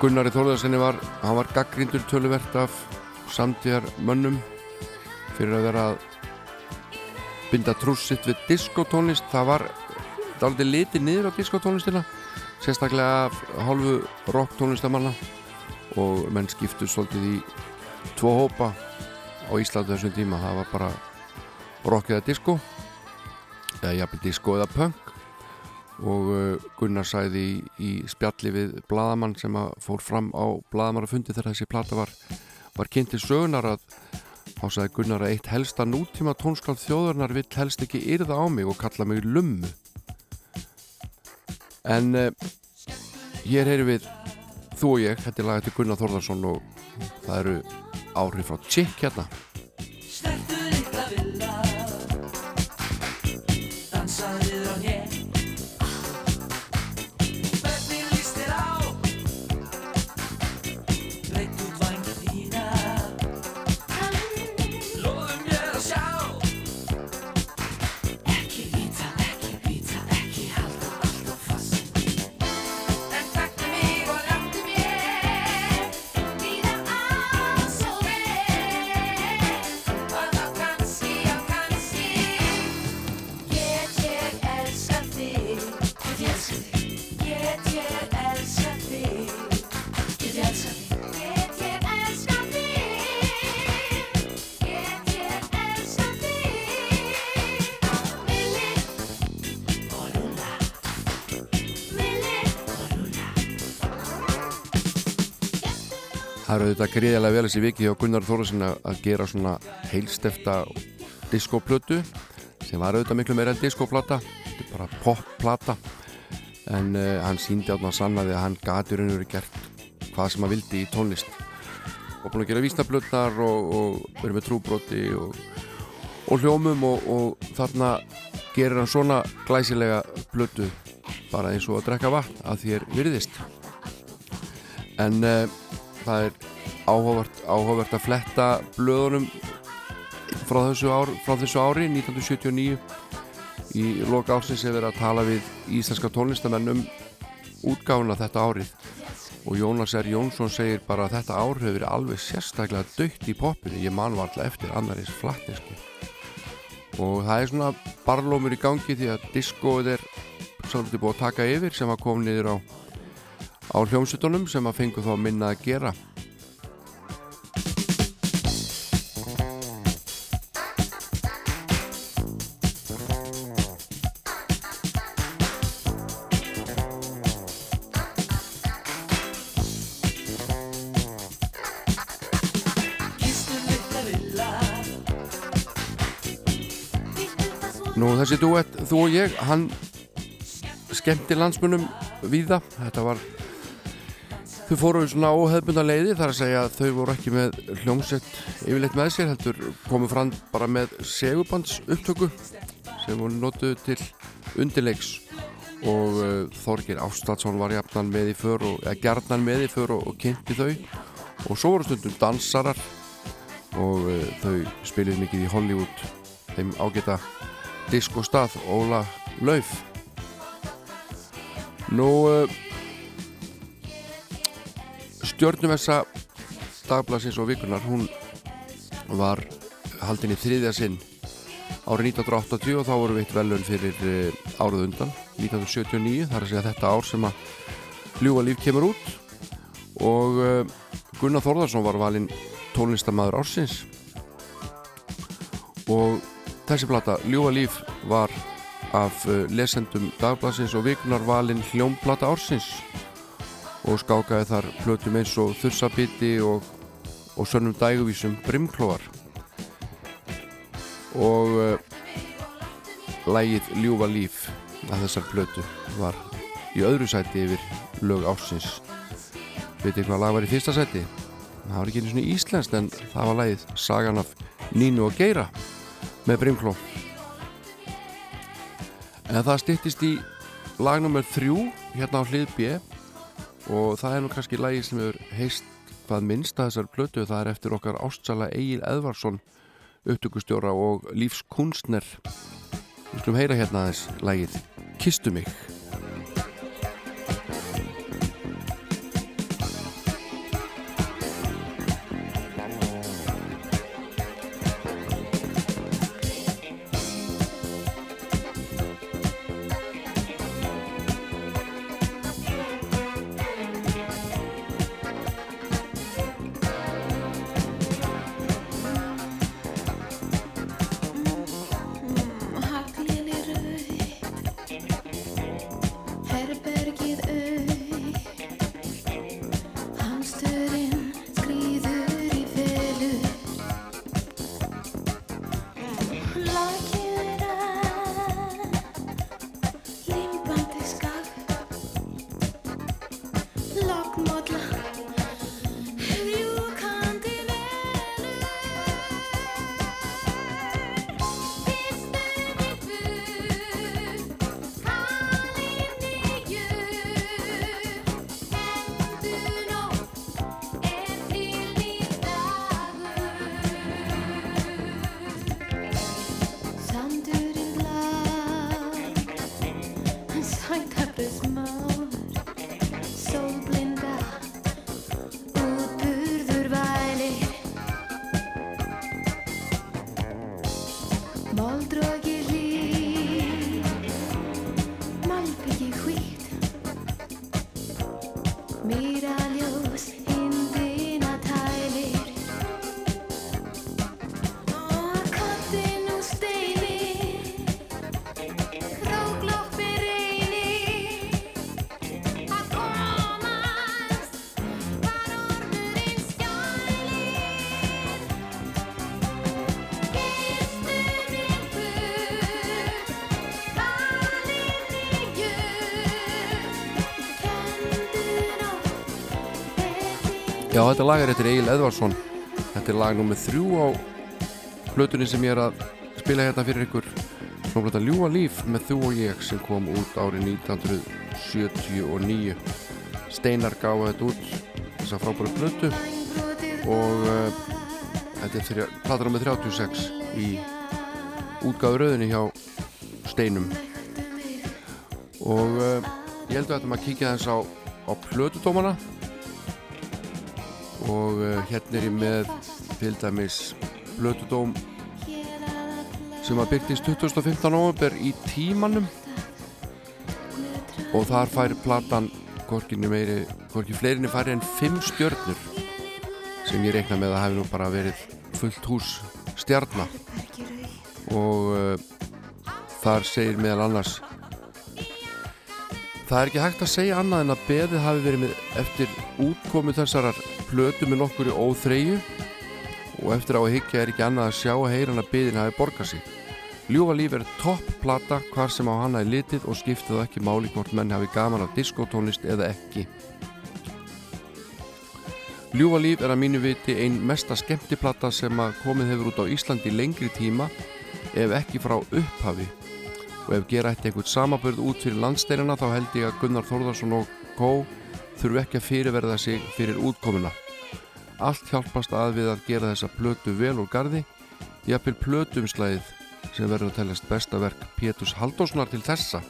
Gunnari Þórðarsinni var hann var gaggrindur töluvert af samtíðar mönnum fyrir að vera að binda trússitt við diskotónlist. Það var dálítið litið niður á diskotónlistina sérstaklega hálfu rock tónlistamanna og menn skiptu svolítið í tvo hópa á Íslandu þessum tíma. Það var bara rock eða disco eða jafnvel disco eða punk og uh, Gunnar sæði í, í spjalli við bladamann sem fór fram á bladamannafundi þegar þessi plata var, var kynnt til sögunar að þá sagði Gunnar að eitt helsta nútíma tónskald þjóðarnar vill helst ekki yrða á mig og kalla mig lummu en uh, hér heyrum við þú og ég, þetta er lagið til Gunnar Þórðarsson og það eru áhrif frá Chick hérna Það eru auðvitað gríðilega vel þessi viki hjá Gunnar Þórðarsson að gera svona heilstefta diskoplötu sem var auðvitað miklu meira en diskoplata þetta er bara popplata. En uh, hann síndi átna að sanna því að hann gati raun og verið gert hvað sem hann vildi í tónlist. Og búin að gera vísnablötnar og, og verið með trúbroti og, og hljómum og, og þarna gerir hann svona glæsilega blötu bara eins og að drekka vatn að þér virðist. En uh, það er áhugavert, áhugavert að fletta blöðunum frá þessu, ár, frá þessu ári 1979 í loka ársins hefur verið að tala við íslenska tónlistamenn um útgáfuna þetta árið. Og Jónas R. Jónsson segir bara að þetta ár hefur verið alveg sérstaklega dögt í poppinu. Ég man var alltaf eftir annaris flatneski og það er svona barlómur í gangi því að diskóið er svolítið búið að taka yfir sem að koma niður á á hljómsutunum sem að fengu þá minna að gera. Nú þessi duett, þú og ég, hann skemmti landsmunum víða, þetta var þau fóru svona óhefbunda leiði þar að segja að þau voru ekki með hljómsett yfirleitt með sér, heldur komu fram bara með segubands upptöku sem voru notuð til undirleiks. Og uh, Þorgir Ástadsson var jafnan með í för og, eða gjarnan með í för og, og kynnti þau. Og svo voru stundum dansarar og uh, þau spiluðu mikið í Hollywood þeim ágæta diskostað Óla Lauf. Nú uh, stjórnumessa dagblasins og vikunar hún var haldin í þriðja sinn árið 1980 og þá voru veitt velun fyrir uh, árið undan 1979, þar að segja þetta ár sem að Ljúa líf kemur út. Og uh, Gunnar Þórðarsson var valinn tónlistamæður ársins. Og þessi plata Ljúa líf var af uh, lesendum dagbladsins og vikunar valinn hljómplata ársins og skákaði þar plötum eins og Þursabiti og, og sönnum dæguvísum Brimklóar. Og uh, lægið Ljúfa líf að þessar plötu var í öðru sæti yfir lög ársins. Veitir hvað lag var í fyrsta sæti? Það var ekki einu svona íslenskt en það var lægið Sagan af Nínu og Geira með Brimkló. En það styttist í lag nummer þrjú hérna á hlið B og það er nú kannski lagi sem hefur heist hvað minnst að þessar plötu. Það er eftir okkar ástsala Egil Edvarsson upptökustjóra og lífskunstner. Við skulum heyra hérna aðeins lagið Kistu mig þetta lag er eftir Egil Edvarsson Þetta er lag nummið þrjú á hlutunni sem ég er að spila hérna fyrir ykkur. Svona ljúa líf með þú og ég sem kom út árið 1979 Steinar gáði þetta út þessa frábæru hlutu og uh, þetta er fyrir platur nummið 36 í útgáðu rauðinni hjá Steinum. Og uh, ég held að þetta maður kíkja þess á, á plötudómana og uh, hérna er ég með til dæmis Blötudóm sem að byrtist 2015. november í tímanum og þar fær platan hvorkinni meiri, hvorki fleirinni færi en 5 stjörnur sem ég reikna með að hafi nú bara verið fullt hús stjarnar og uh, þar segir meðal annars Það er ekki hægt að segja annað en að beðið hafi verið eftir útkomu þessarar plötu með nokkur í óþreyju og eftir á að higgja er ekki annað að sjá að heyran að beðin hafi borgað sig. Ljúfa líf er topp plata hvar sem á hana er litið og skiptið ekki máli hvort menn hafi gaman af diskotónlist eða ekki. Ljúfa líf er að mínu viti ein mesta skemmtiplata sem að komið hefur út á Íslandi lengri tíma ef ekki frá upphafi og ef gera ætti einhvern samabörð út fyrir landsteinina þá held ég að Gunnar Þórðarsson og Kó þurfu ekki að fyrirverða sig fyrir útkomuna. Allt hjálpast að við að gera þessa plötu vel úr gardi, jafnvel plötumslæðið sem verður að teljast besta verk Péturs Haldóssonar til þessa,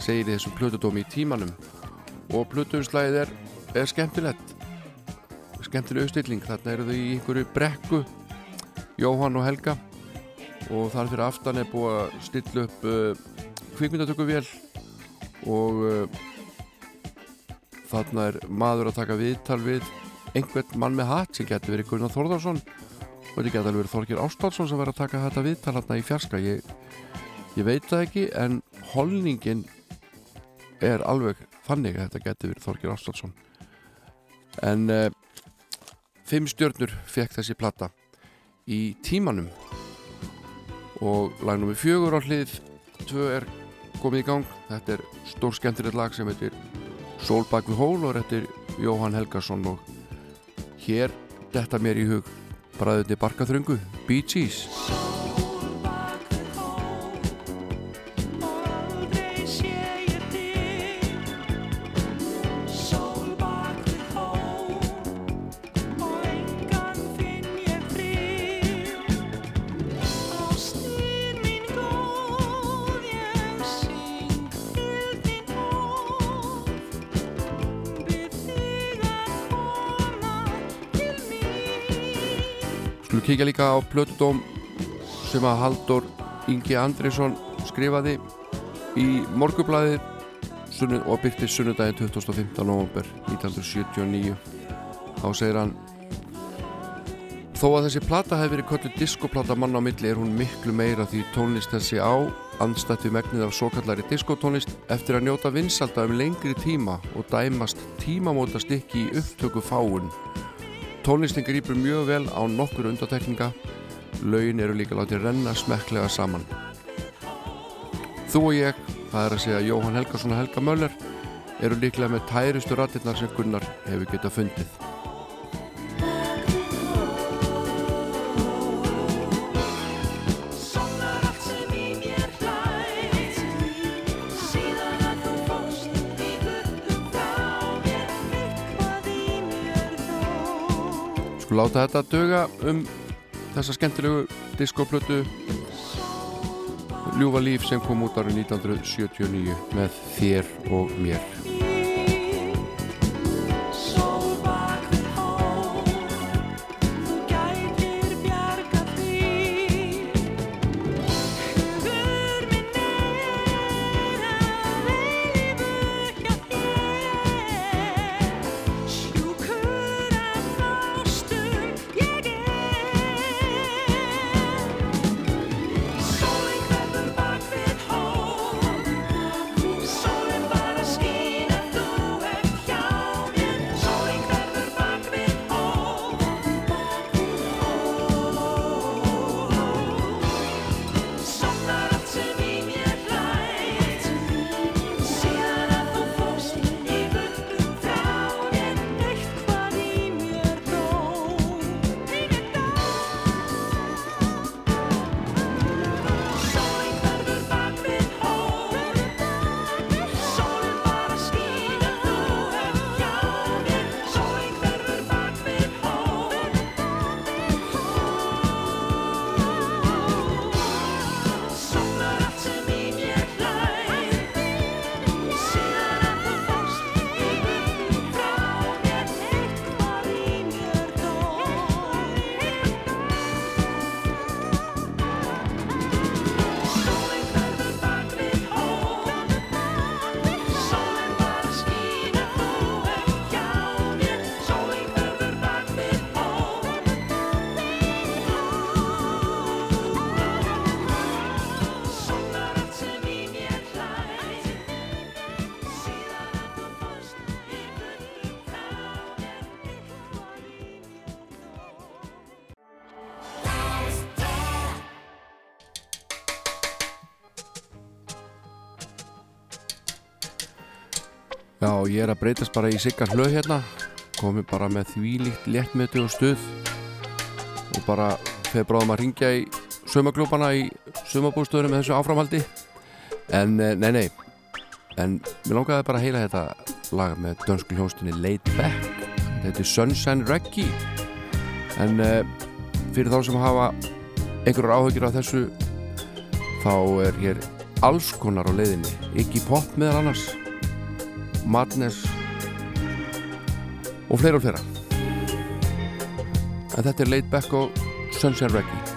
segir þessum plötudómi í tímanum. Og plötumslæðið er, er skemmtilegt, skemmtileg auðstilling, þarna eru þau í einhverju brekku, Jóhann og Helga, og þar fyrir aftan er búið að stilla upp uh, kvikmyndatökuvél. Og uh, þarna er maður að taka viðtal við einhvern mann með hatt sem getur verið Gunnar Þórðarsson og þetta getur alveg verið Þorgir Ástálsson sem verður að taka þetta viðtal hérna í fjarska. Ég, ég veit það ekki en holningin er alveg þannig að þetta getur verið Þorgir Ástálsson en uh, fimm stjörnur fekk þessi plata í tímanum. Og lagnum við fjögur á hlið tvö er komið í gang. Þetta er stór skemmtilegt lag sem heitir Sól bak við hól og þetta er Jóhann Helgason og hér detta mér í hug bræðinni Barkaþröngu Bee Gees kíkja líka á plötudóm sem að Haldur Ingi Andrisson skrifaði í morgublaðið sunnu- og byrti sunnudaginn 2015. november 1979 þá segir hann Þó að þessi plata hefði verið köllu diskoplata mann á milli er hún miklu meira því tónlist þessi á andstætt við megnið af svo kallari diskotónlist eftir að njóta vinsalda um lengri tíma og dæmast tímamóta stykki í upptöku fáun Tónlistin grýpur mjög vel á nokkur undatekninga Laugin eru líka látið renna smekklega saman. Þú og ég, það er að segja Jóhann Helgason og Helga Möller eru líklega með tærustu ratirnar sem Gunnar hefur getað fundið skulum láta þetta döga um þessa skemmtilegu diskoplötu. Ljúvalíf sem kom út árið 1979 með þér og mér. og ég er að breytast bara í sikkar hlöð hérna. Komi bara með því líkt léttmeti og stuð. Og bara þeir bráðum að ringja í sömaglúpana í sömabústöðunum með þessu áframhaldi. En eh, nei nei. En mér langaði bara að heila þetta lag með dönsku hljóstinni Laid Back. Þetta er Sunshine Reggae. En eh, fyrir þá sem hafa einhverjar áhugir af þessu þá er hér alls konar á leiðinni. Ekki pop meðal annars. Madness og fleira og fleira. En þetta er Late Back og Sunshine Reggae.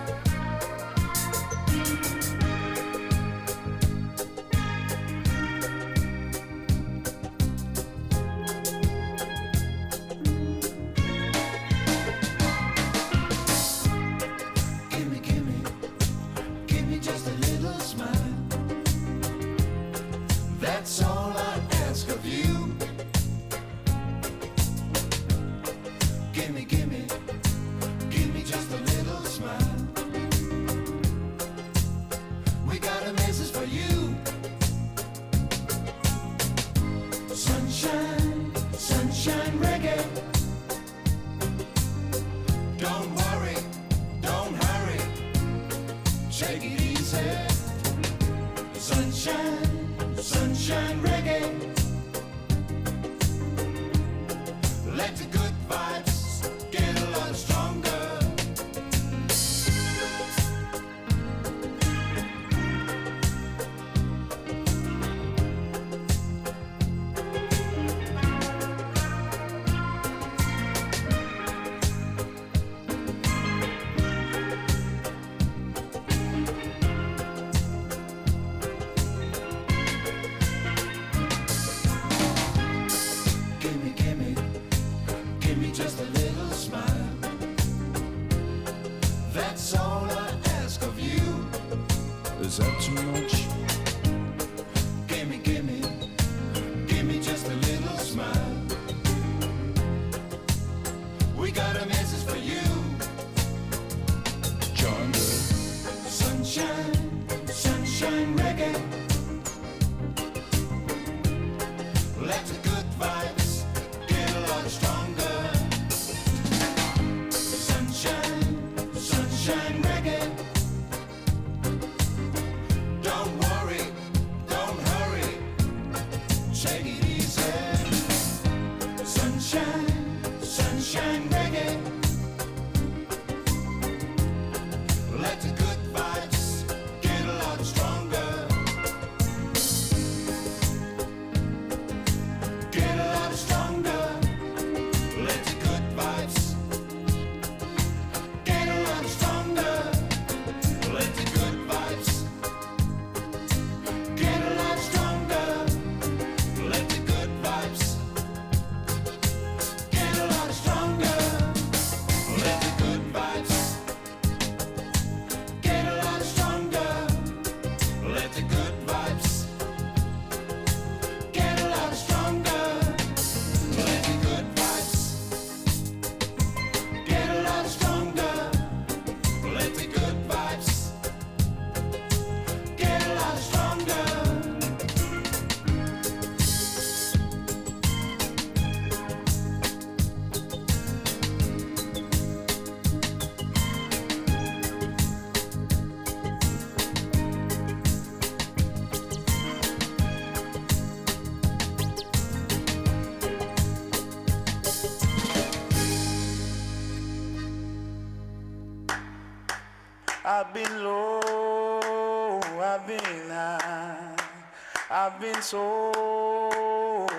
I've been sold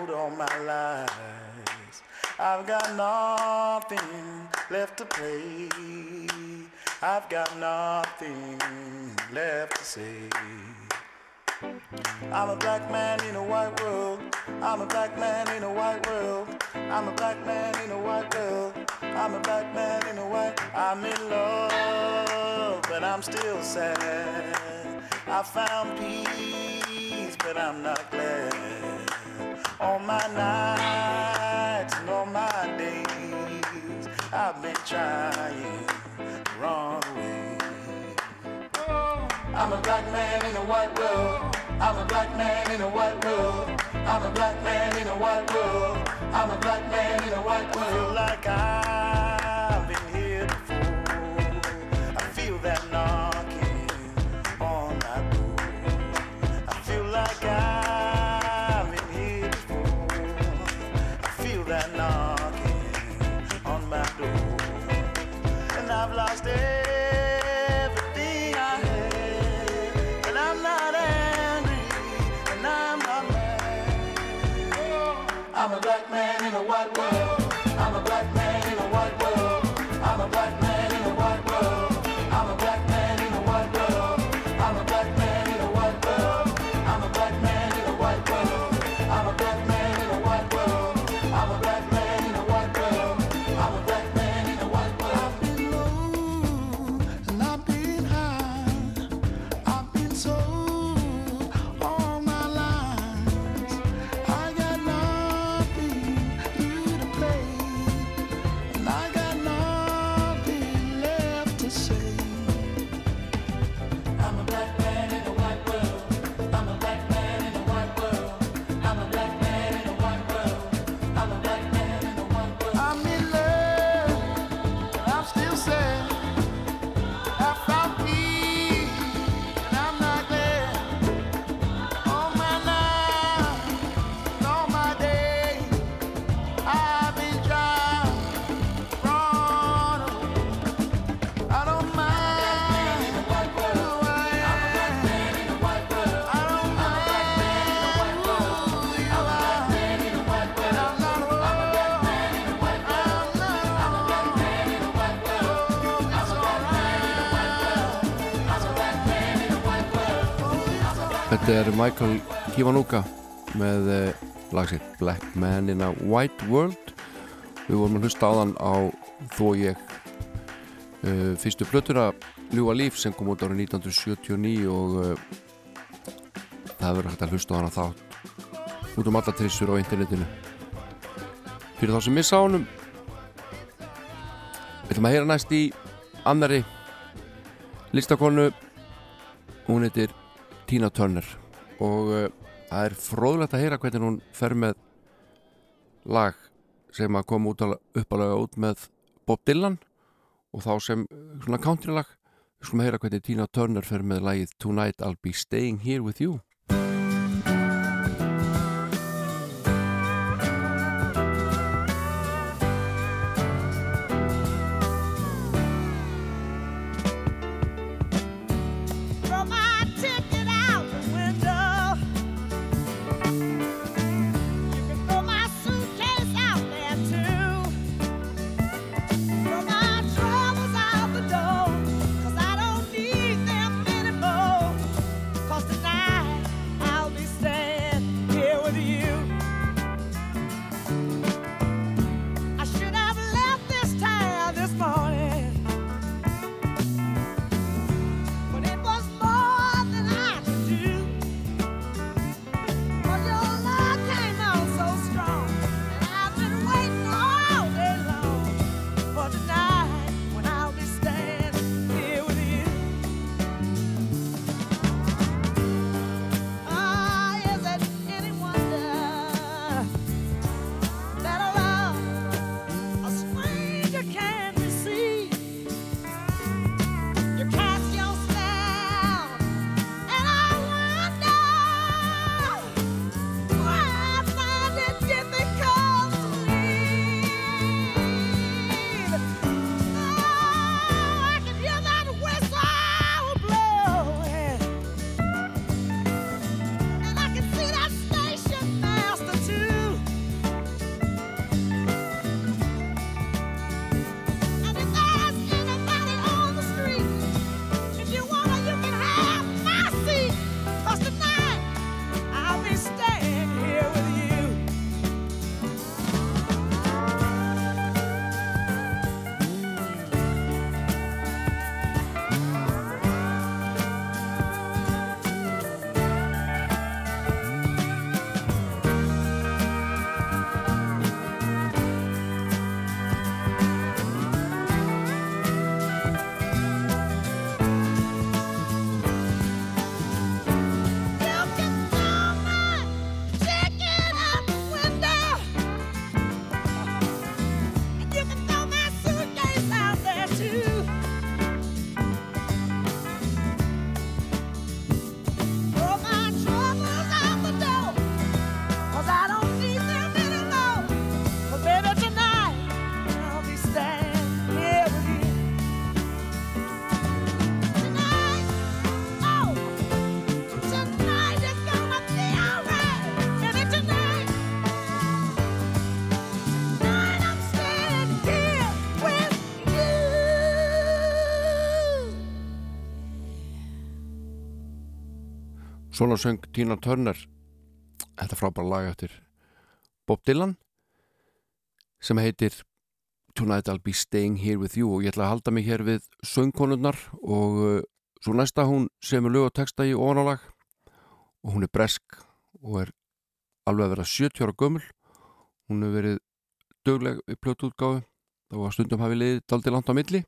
all my life. I've got nothing left to play. I've got nothing left to say. I'm a black man in a white world. I'm a black man in a white world. I'm a black man in a white world. I'm a black man in a white. I'm in love, but I'm still sad. I found peace, but I'm not glad. All my nights and all my days, I've been trying to run away. I'm a black man in a white world. I'm a black man in a white world. I'm a black man in a white world. I'm a black man in a white world. Like I've Þetta er Michael Kiwanuka með eh, lagsitt Black Man in a White World. Við vorum að hlusta á þann á Þó ég uh, fyrstu plötuna Ljúa líf sem kom út árið 1979 og uh, það verður hægt að hlusta á hana þátt út um alla trissur á internetinu. Fyrir þá sem missa á honum Við ætlum að heyra næst í annari listakonu. Hún heitir Tina Turner. Og uh, það er fróðlegt að heyra hvernig hún fer með lag sem að koma að, uppalega út með Bob Dylan og þá sem uh, svona country lag. Við skulum heyra hvernig Tina Turner fer með lagið Tonight I'll be staying here with you Svona söng Tina Turner. Þetta frábæra lag eftir Bob Dylan sem heitir Tonight I'll be staying here with you. Og ég ætla að halda mig hér við söngkonunnar og uh, svo næsta hún semur lög og texta í ofanálag. Og hún er bresk og er alveg að vera 70 ára gömul. Hún hefur verið dögleg í plötuútgáfu og að stundum hafi liðið daldi langt á milli.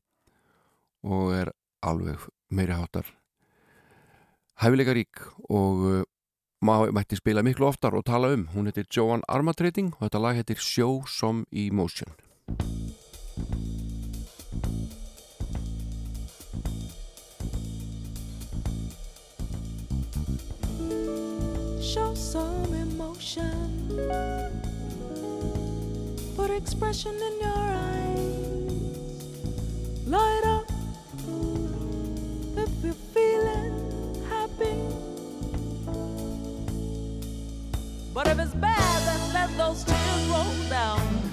Og er alveg meiri hátar hæfileika rík og uh, má, mætti spila miklu oftar og tala um hún heitir Joan Armatrading og þetta lag heitir Show Some Emotion Show some emotion. Put expression in your eyes. Light up if you're feeling happy. But if it's bad, then let those tears roll down.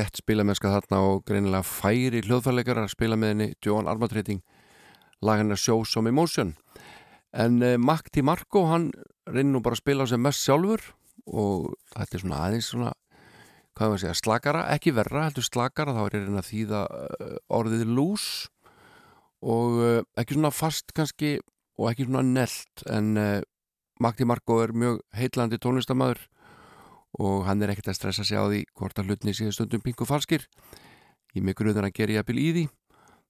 Þétt spilamennska þarna og greinilega færi hljóðfærleikar að spila með henni Joan Armatrading lagana Show Some Emotion. En uh, Mac Marco hann reynir nú bara að spila á sem mest sjálfur og þetta er svona aðeins svona hvað var að segja, slakara, ekki verra heldur slakara, þá er ég að reyna að þýða uh, orðið loose og uh, ekki svona fast kannski og ekki svona nelt en uh, Magdi Marko er mjög heitlandi tónlistamæður og hann er ekkert að stressa sig á því hvort að hlutni séu stundum pingu falskir. Ég mig gruðan að gera jafnvel í því.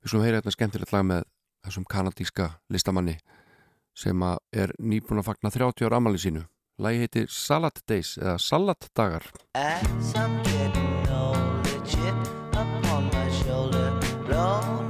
Við slum heyra þetta skemmtilegt lag með þessum kanadíska listamanni sem að er nýbúin að fagna 30 ára amali sínu. Lagi heitir Salad Days eða Salatdagar As I'm getting older, chip upon my shoulder, rolling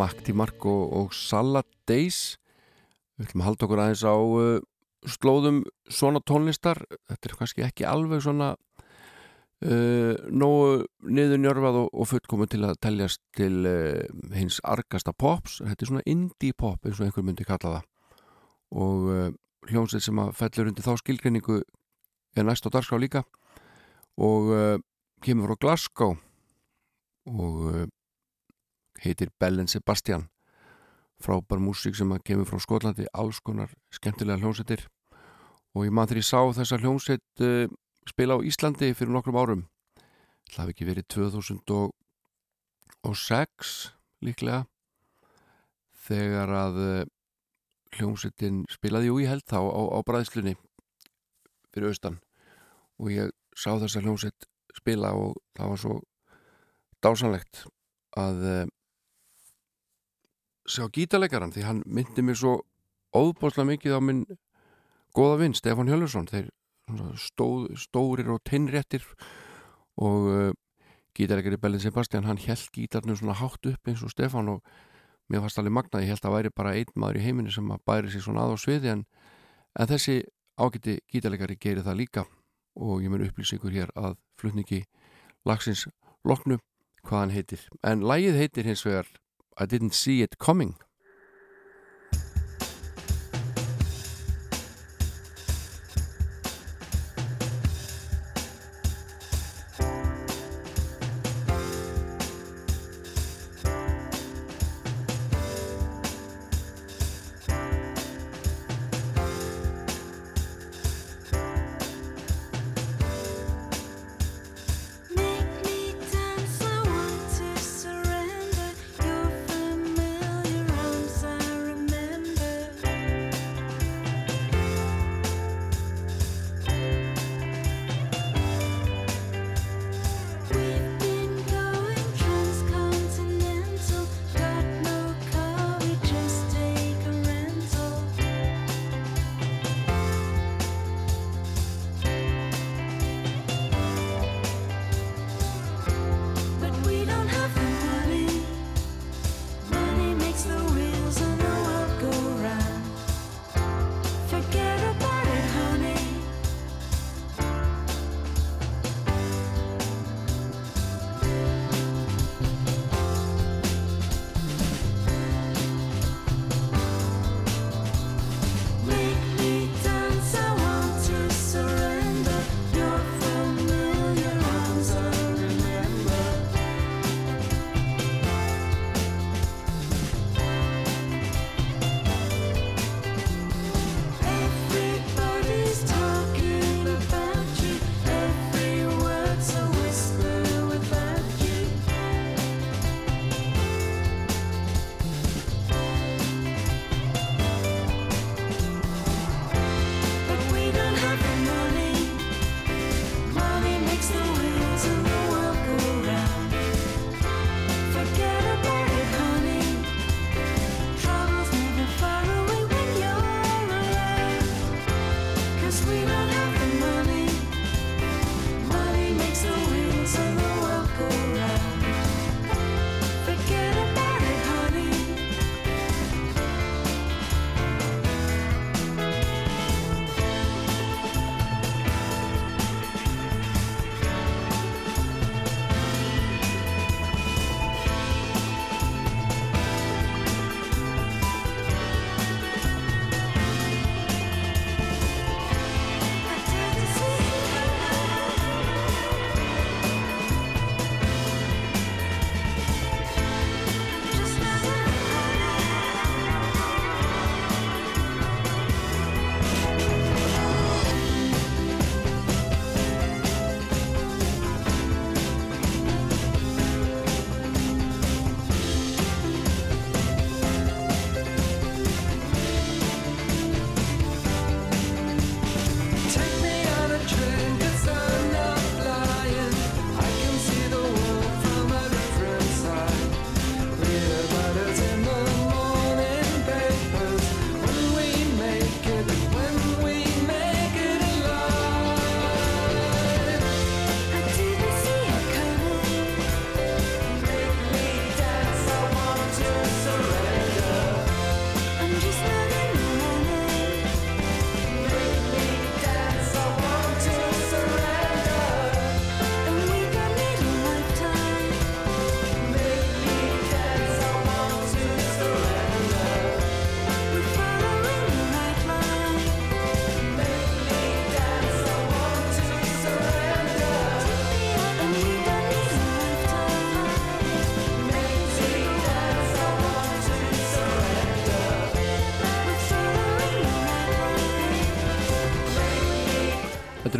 Makti Mark og, Salad Days. Við ætlum að halda okkur aðeins á uh, slóðum svona tónlistar. Þetta er kannski ekki alveg svona uh, nógu niðurnjörfað og, og fullkomið til að teljast til uh, hins argasta pops. Þetta er svona indie pop eins og einhver myndi kalla það. Og uh, hljómsveit sem að fellur undir þá skilgreiningu er næst á dagskrá líka. Og uh, kemur frá Glasgow. Og uh, heitir Bell Sebastian. Frábær músík sem að kemur frá Skotlandi alls konar skemmtilega hljómsveitir. Og ég mann þegar ég sá þessa hljómsveit uh, spila á Íslandi fyrir nokkrum árum. Það hafi ekki verið 2006 líklega. Þegar að uh, hljómsveitin spilaði jú ég held þá á, á bræðslunni fyrir austan. Og ég sá þessa hljómsveit spila og það var svo dásanlegt að uh, sjá gítarleikaran því hann myndi mér svo óbáslega mikið á minn góða vinn Stefán Hjöllursson þeir stóð, stórir og teinréttir og uh, gítarleikari Bellin Sebastian hann held gítarnu svona hátt upp eins og Stefán og mér fannst alveg magnað, ég held að væri bara einn maður í heiminu sem að bæri sig svona að á sviði en, en þessi ágæti gítarleikari gerir það líka og ég mun upplýsa ykkur hér að flutningi lagsins loknu hvað hann heitir. En lægið heitir hins vegar I didn't see it coming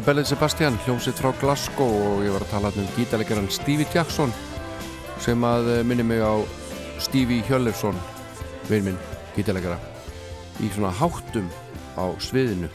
Er Bellin Sebastian, hljómsitt frá Glasgow og ég var að tala um gítarleikaran Stevie Jackson sem að eh, minni mig á Stevie Hjörlefsson vinn minn, gítarleikara í svona háttum á sviðinu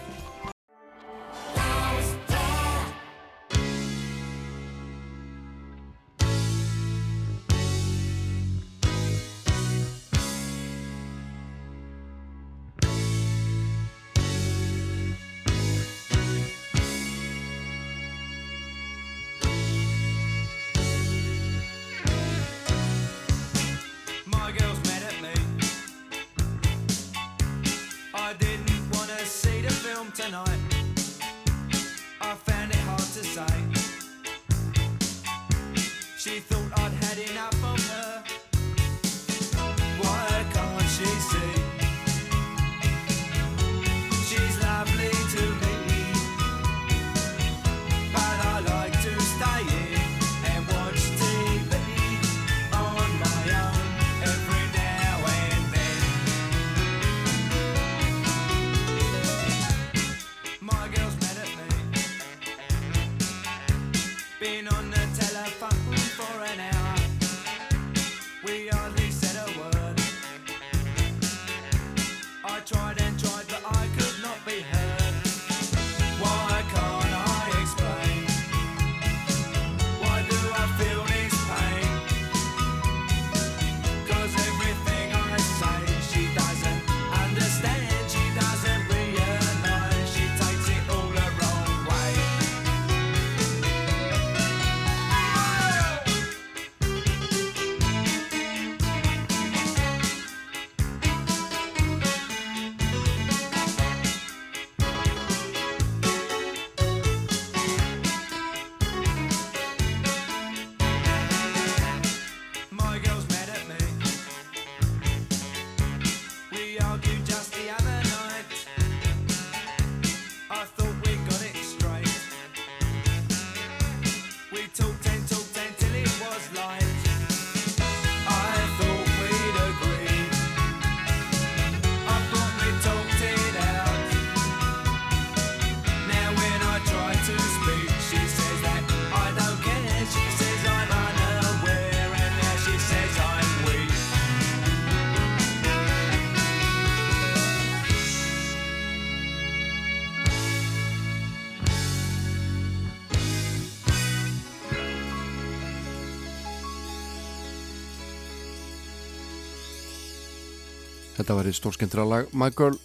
Þetta var í stórskendra lag My Girl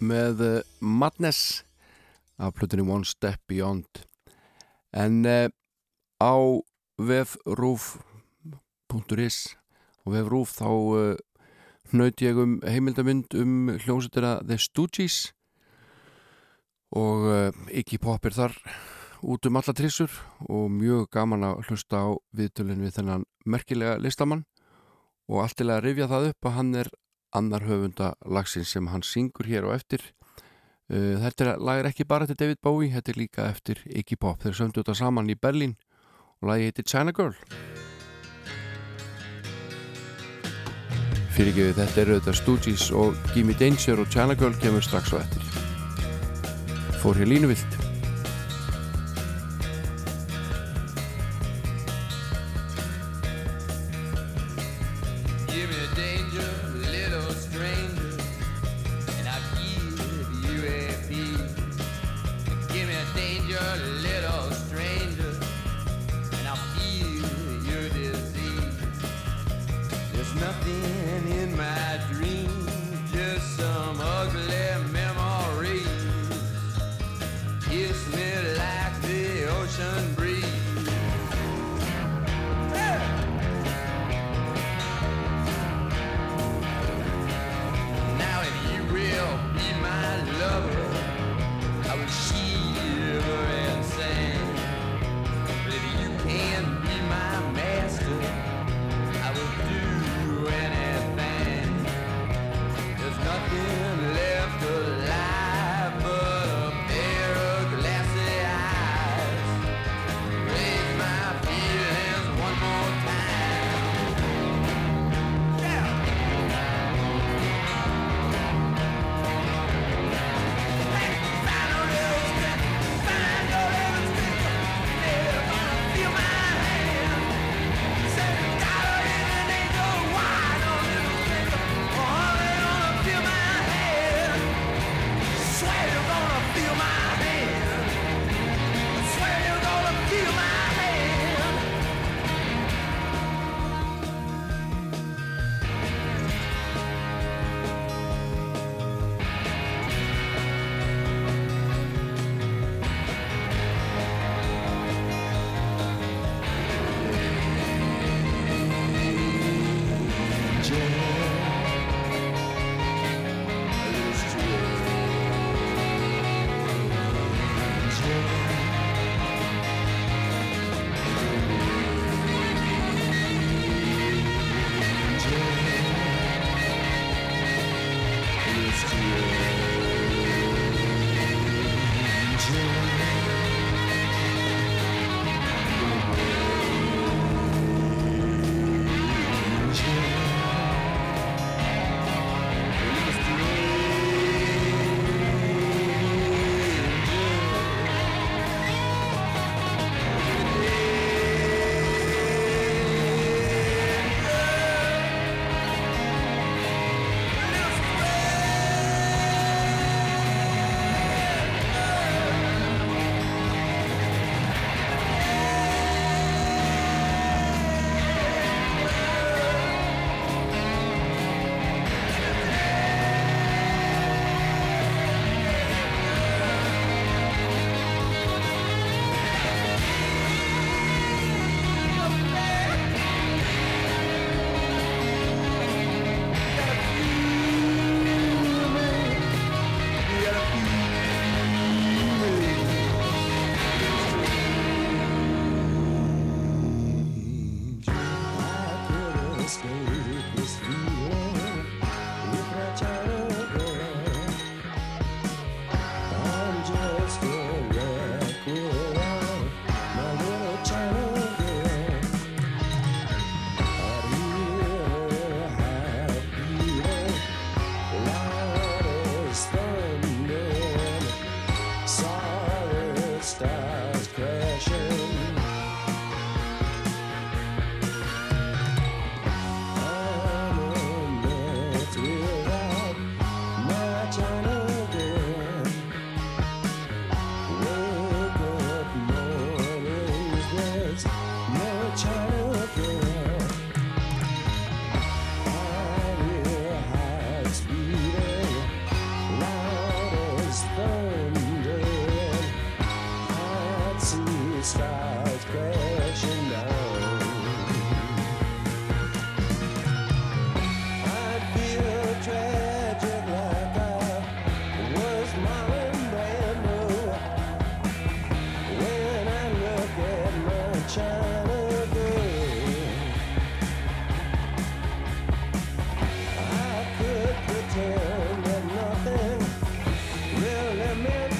með uh, Madness af plötunni One Step Beyond. En uh, á vefrúf.is og vefrúf þá uh, hnaut ég um heimildamind um hljómsveitina The Stooges. Og uh, Iggy Pop er þar út um alla trissur og mjög gaman að hlusta á viðtölinn við þennan merkilega listamann. Og allt til að rifja það upp að hann er annar höfunda lagsins sem hann syngur hér og eftir. Uh, þetta lag er ekki bara til David Bowie þetta er líka eftir Iggy Pop. Þeir söndu þetta saman í Berlín og lagi heitir China Girl. Fyrirgefið þetta eru þetta Stooges og Gimme Danger og China Girl kemur strax á eftir. Fór hér línuvilt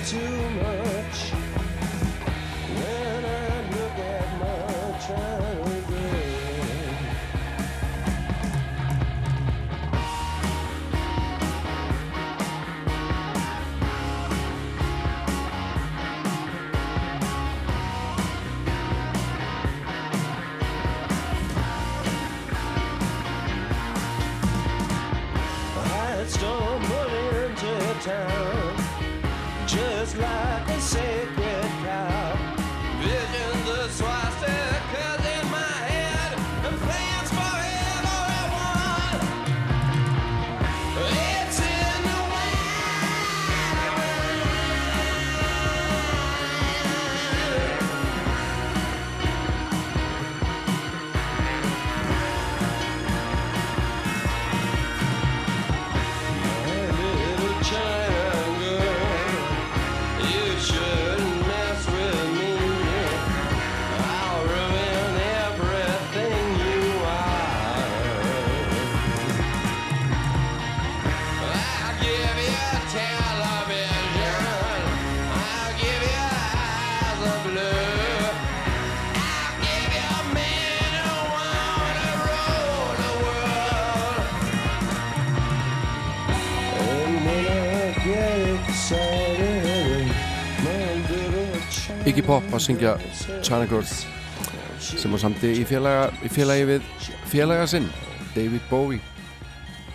too much. Iggy Pop að syngja China Girls sem var samti í félagi félaga við félaga sinn David Bowie.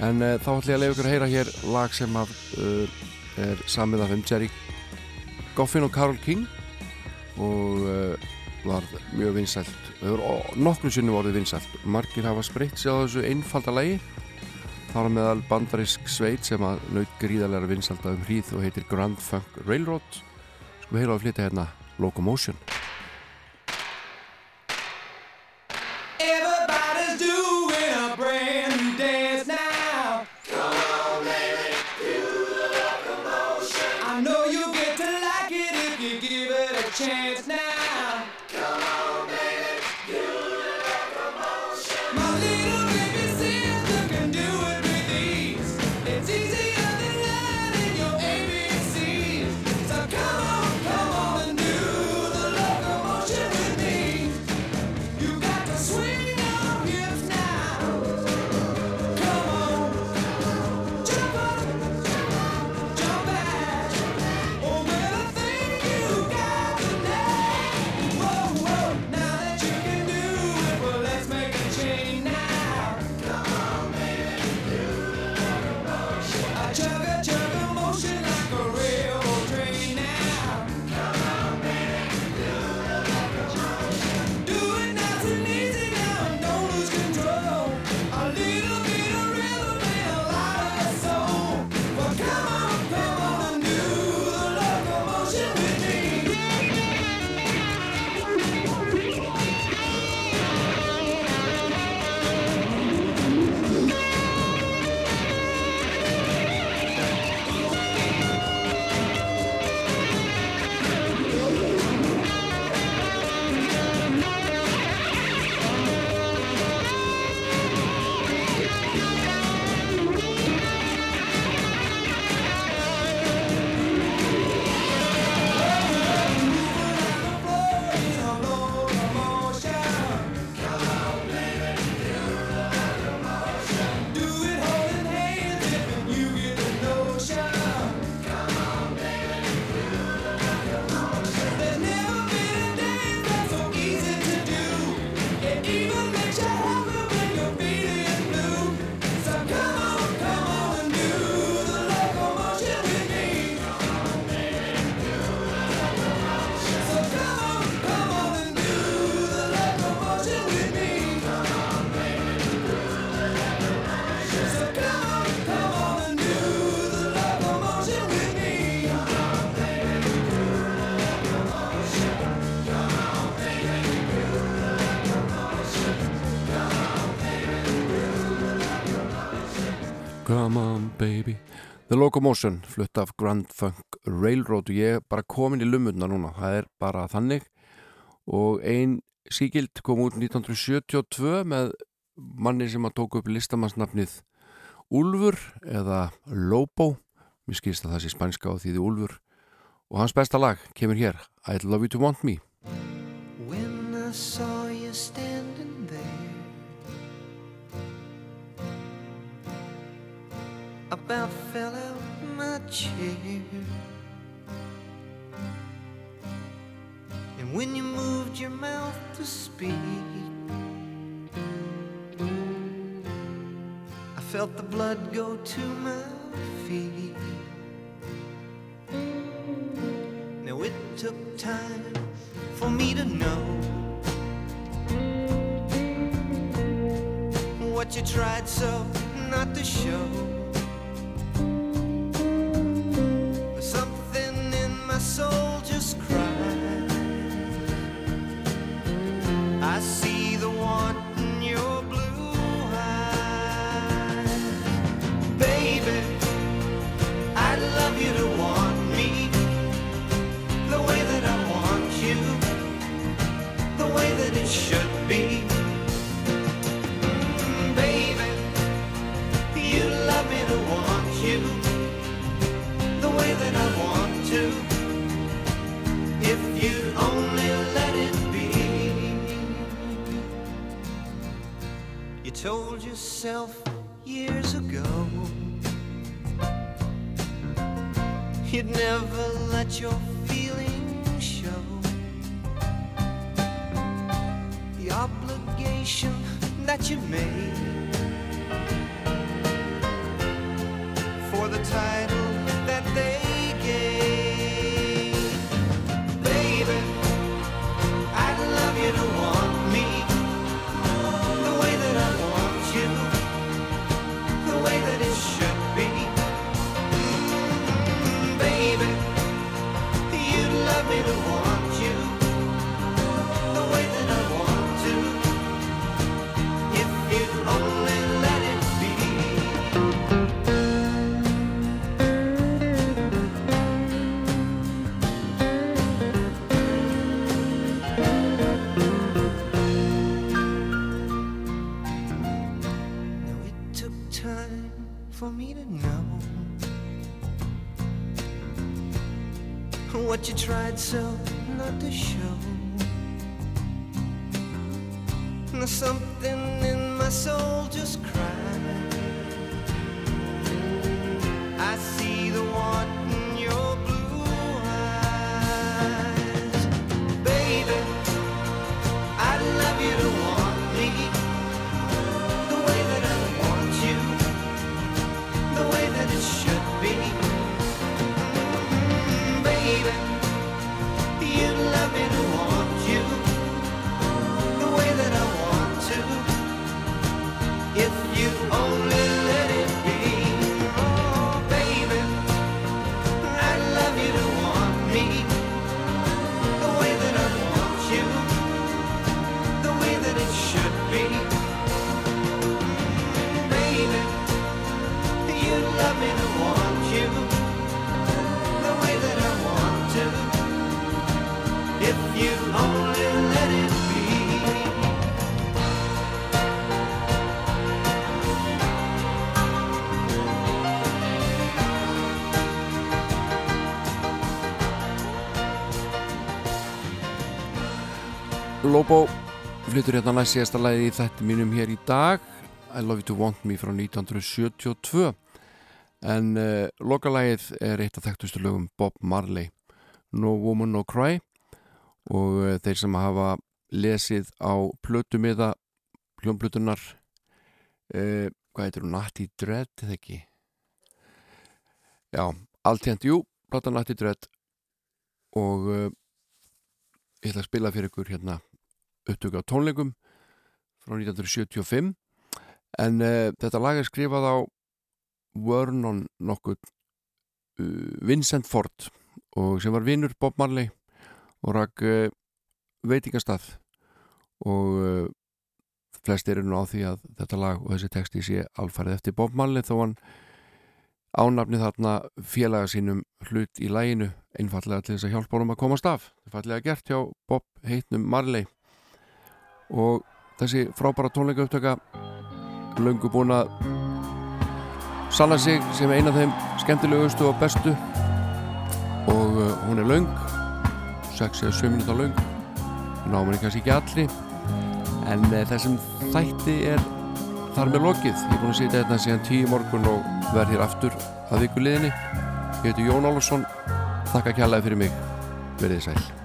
En uh, þá ætlum ég að leiða ykkur að heyra hér lag sem af, uh, eh, er samið af um Jerry Goffin og Carole King og uh, var mjög vinsælt og nokkru sinni voruð vinsælt. Margir hafa sprit sér á þessu einfalda lægi þá er meðal bandarisk sveit sem að naut gríðarlega vinsælta um hríð og heitir Grand Funk Railroad. Við heyrum að flytja hérna. Locomotion. Locomotion, flutt af Grand Funk Railroad. Og ég er bara komin í lumurna núna, það er bara þannig. Og ein síkild kom út 1972 með manni sem að tóku upp listamannsnafnið Úlfur eða Lobo. Mér skilst að það sé spænska á því þið Úlfur. Og hans besta lag kemur hér. I Love You To Want Me. When I saw you standing there, about fell out my chair. And when you moved your mouth to speak, I felt the blood go to my feet. Now it took time for me to know what you tried so not to show. Soul just cried. I see the want in your blue eyes, baby. I'd love you to want me the way that I want you, the way that it should be. Baby, you love me to want you, the way that I want to. Told yourself years ago you'd never let your feelings show. The obligation that you made for the title that they gave. You. What you tried so not to show. Now something in my soul just Lobo flyttur hérna næst síðasta lagi í þetta mínum hér í dag. I Love You To Want Me frá 1972 en uh, lokalagið er eitt af þekktustu lögum Bob Marley. No Woman No Cry. Og uh, þeir sem hafa lesið á plötumiða hljómplutunar uh, hvað heitir hún, Natty Dread eða ekki? Já, alltjent, jú, plata Natty Dread. Og ég ætla að spila fyrir ykkur hérna upptöku á tónleikum frá 1975 en uh, þetta lag er skrifað á Vernon nokkuð uh, Vincent Ford og sem var vinnur Bob Marley og rak uh, veitingastað. Og uh, flestir eru nú á því að þetta lag og þessi texti sé alfarið eftir Bob Marley þó hann ánafnið þarna félaga sínum hlut í læginu einfallega til þess að hjálpa honum að komast af. Það er fallega gert hjá Bob heitnum Marley og þessi frábæra tónleika upptöka löngu búin að sanna sig sem eina af þeim skemmtilegustu og bestu. Og uh, hún er löng 6 eða 7 minúta löng. Námið er kannski ekki allri en uh, þessum þætti er þar með lokið. Ég er búin að sitja þetta síðan 10 morgun og verð hér aftur að viku liðinni. Ég heiti Jón Ólafsson. Þakka kjallaði fyrir mig. Verðið sæl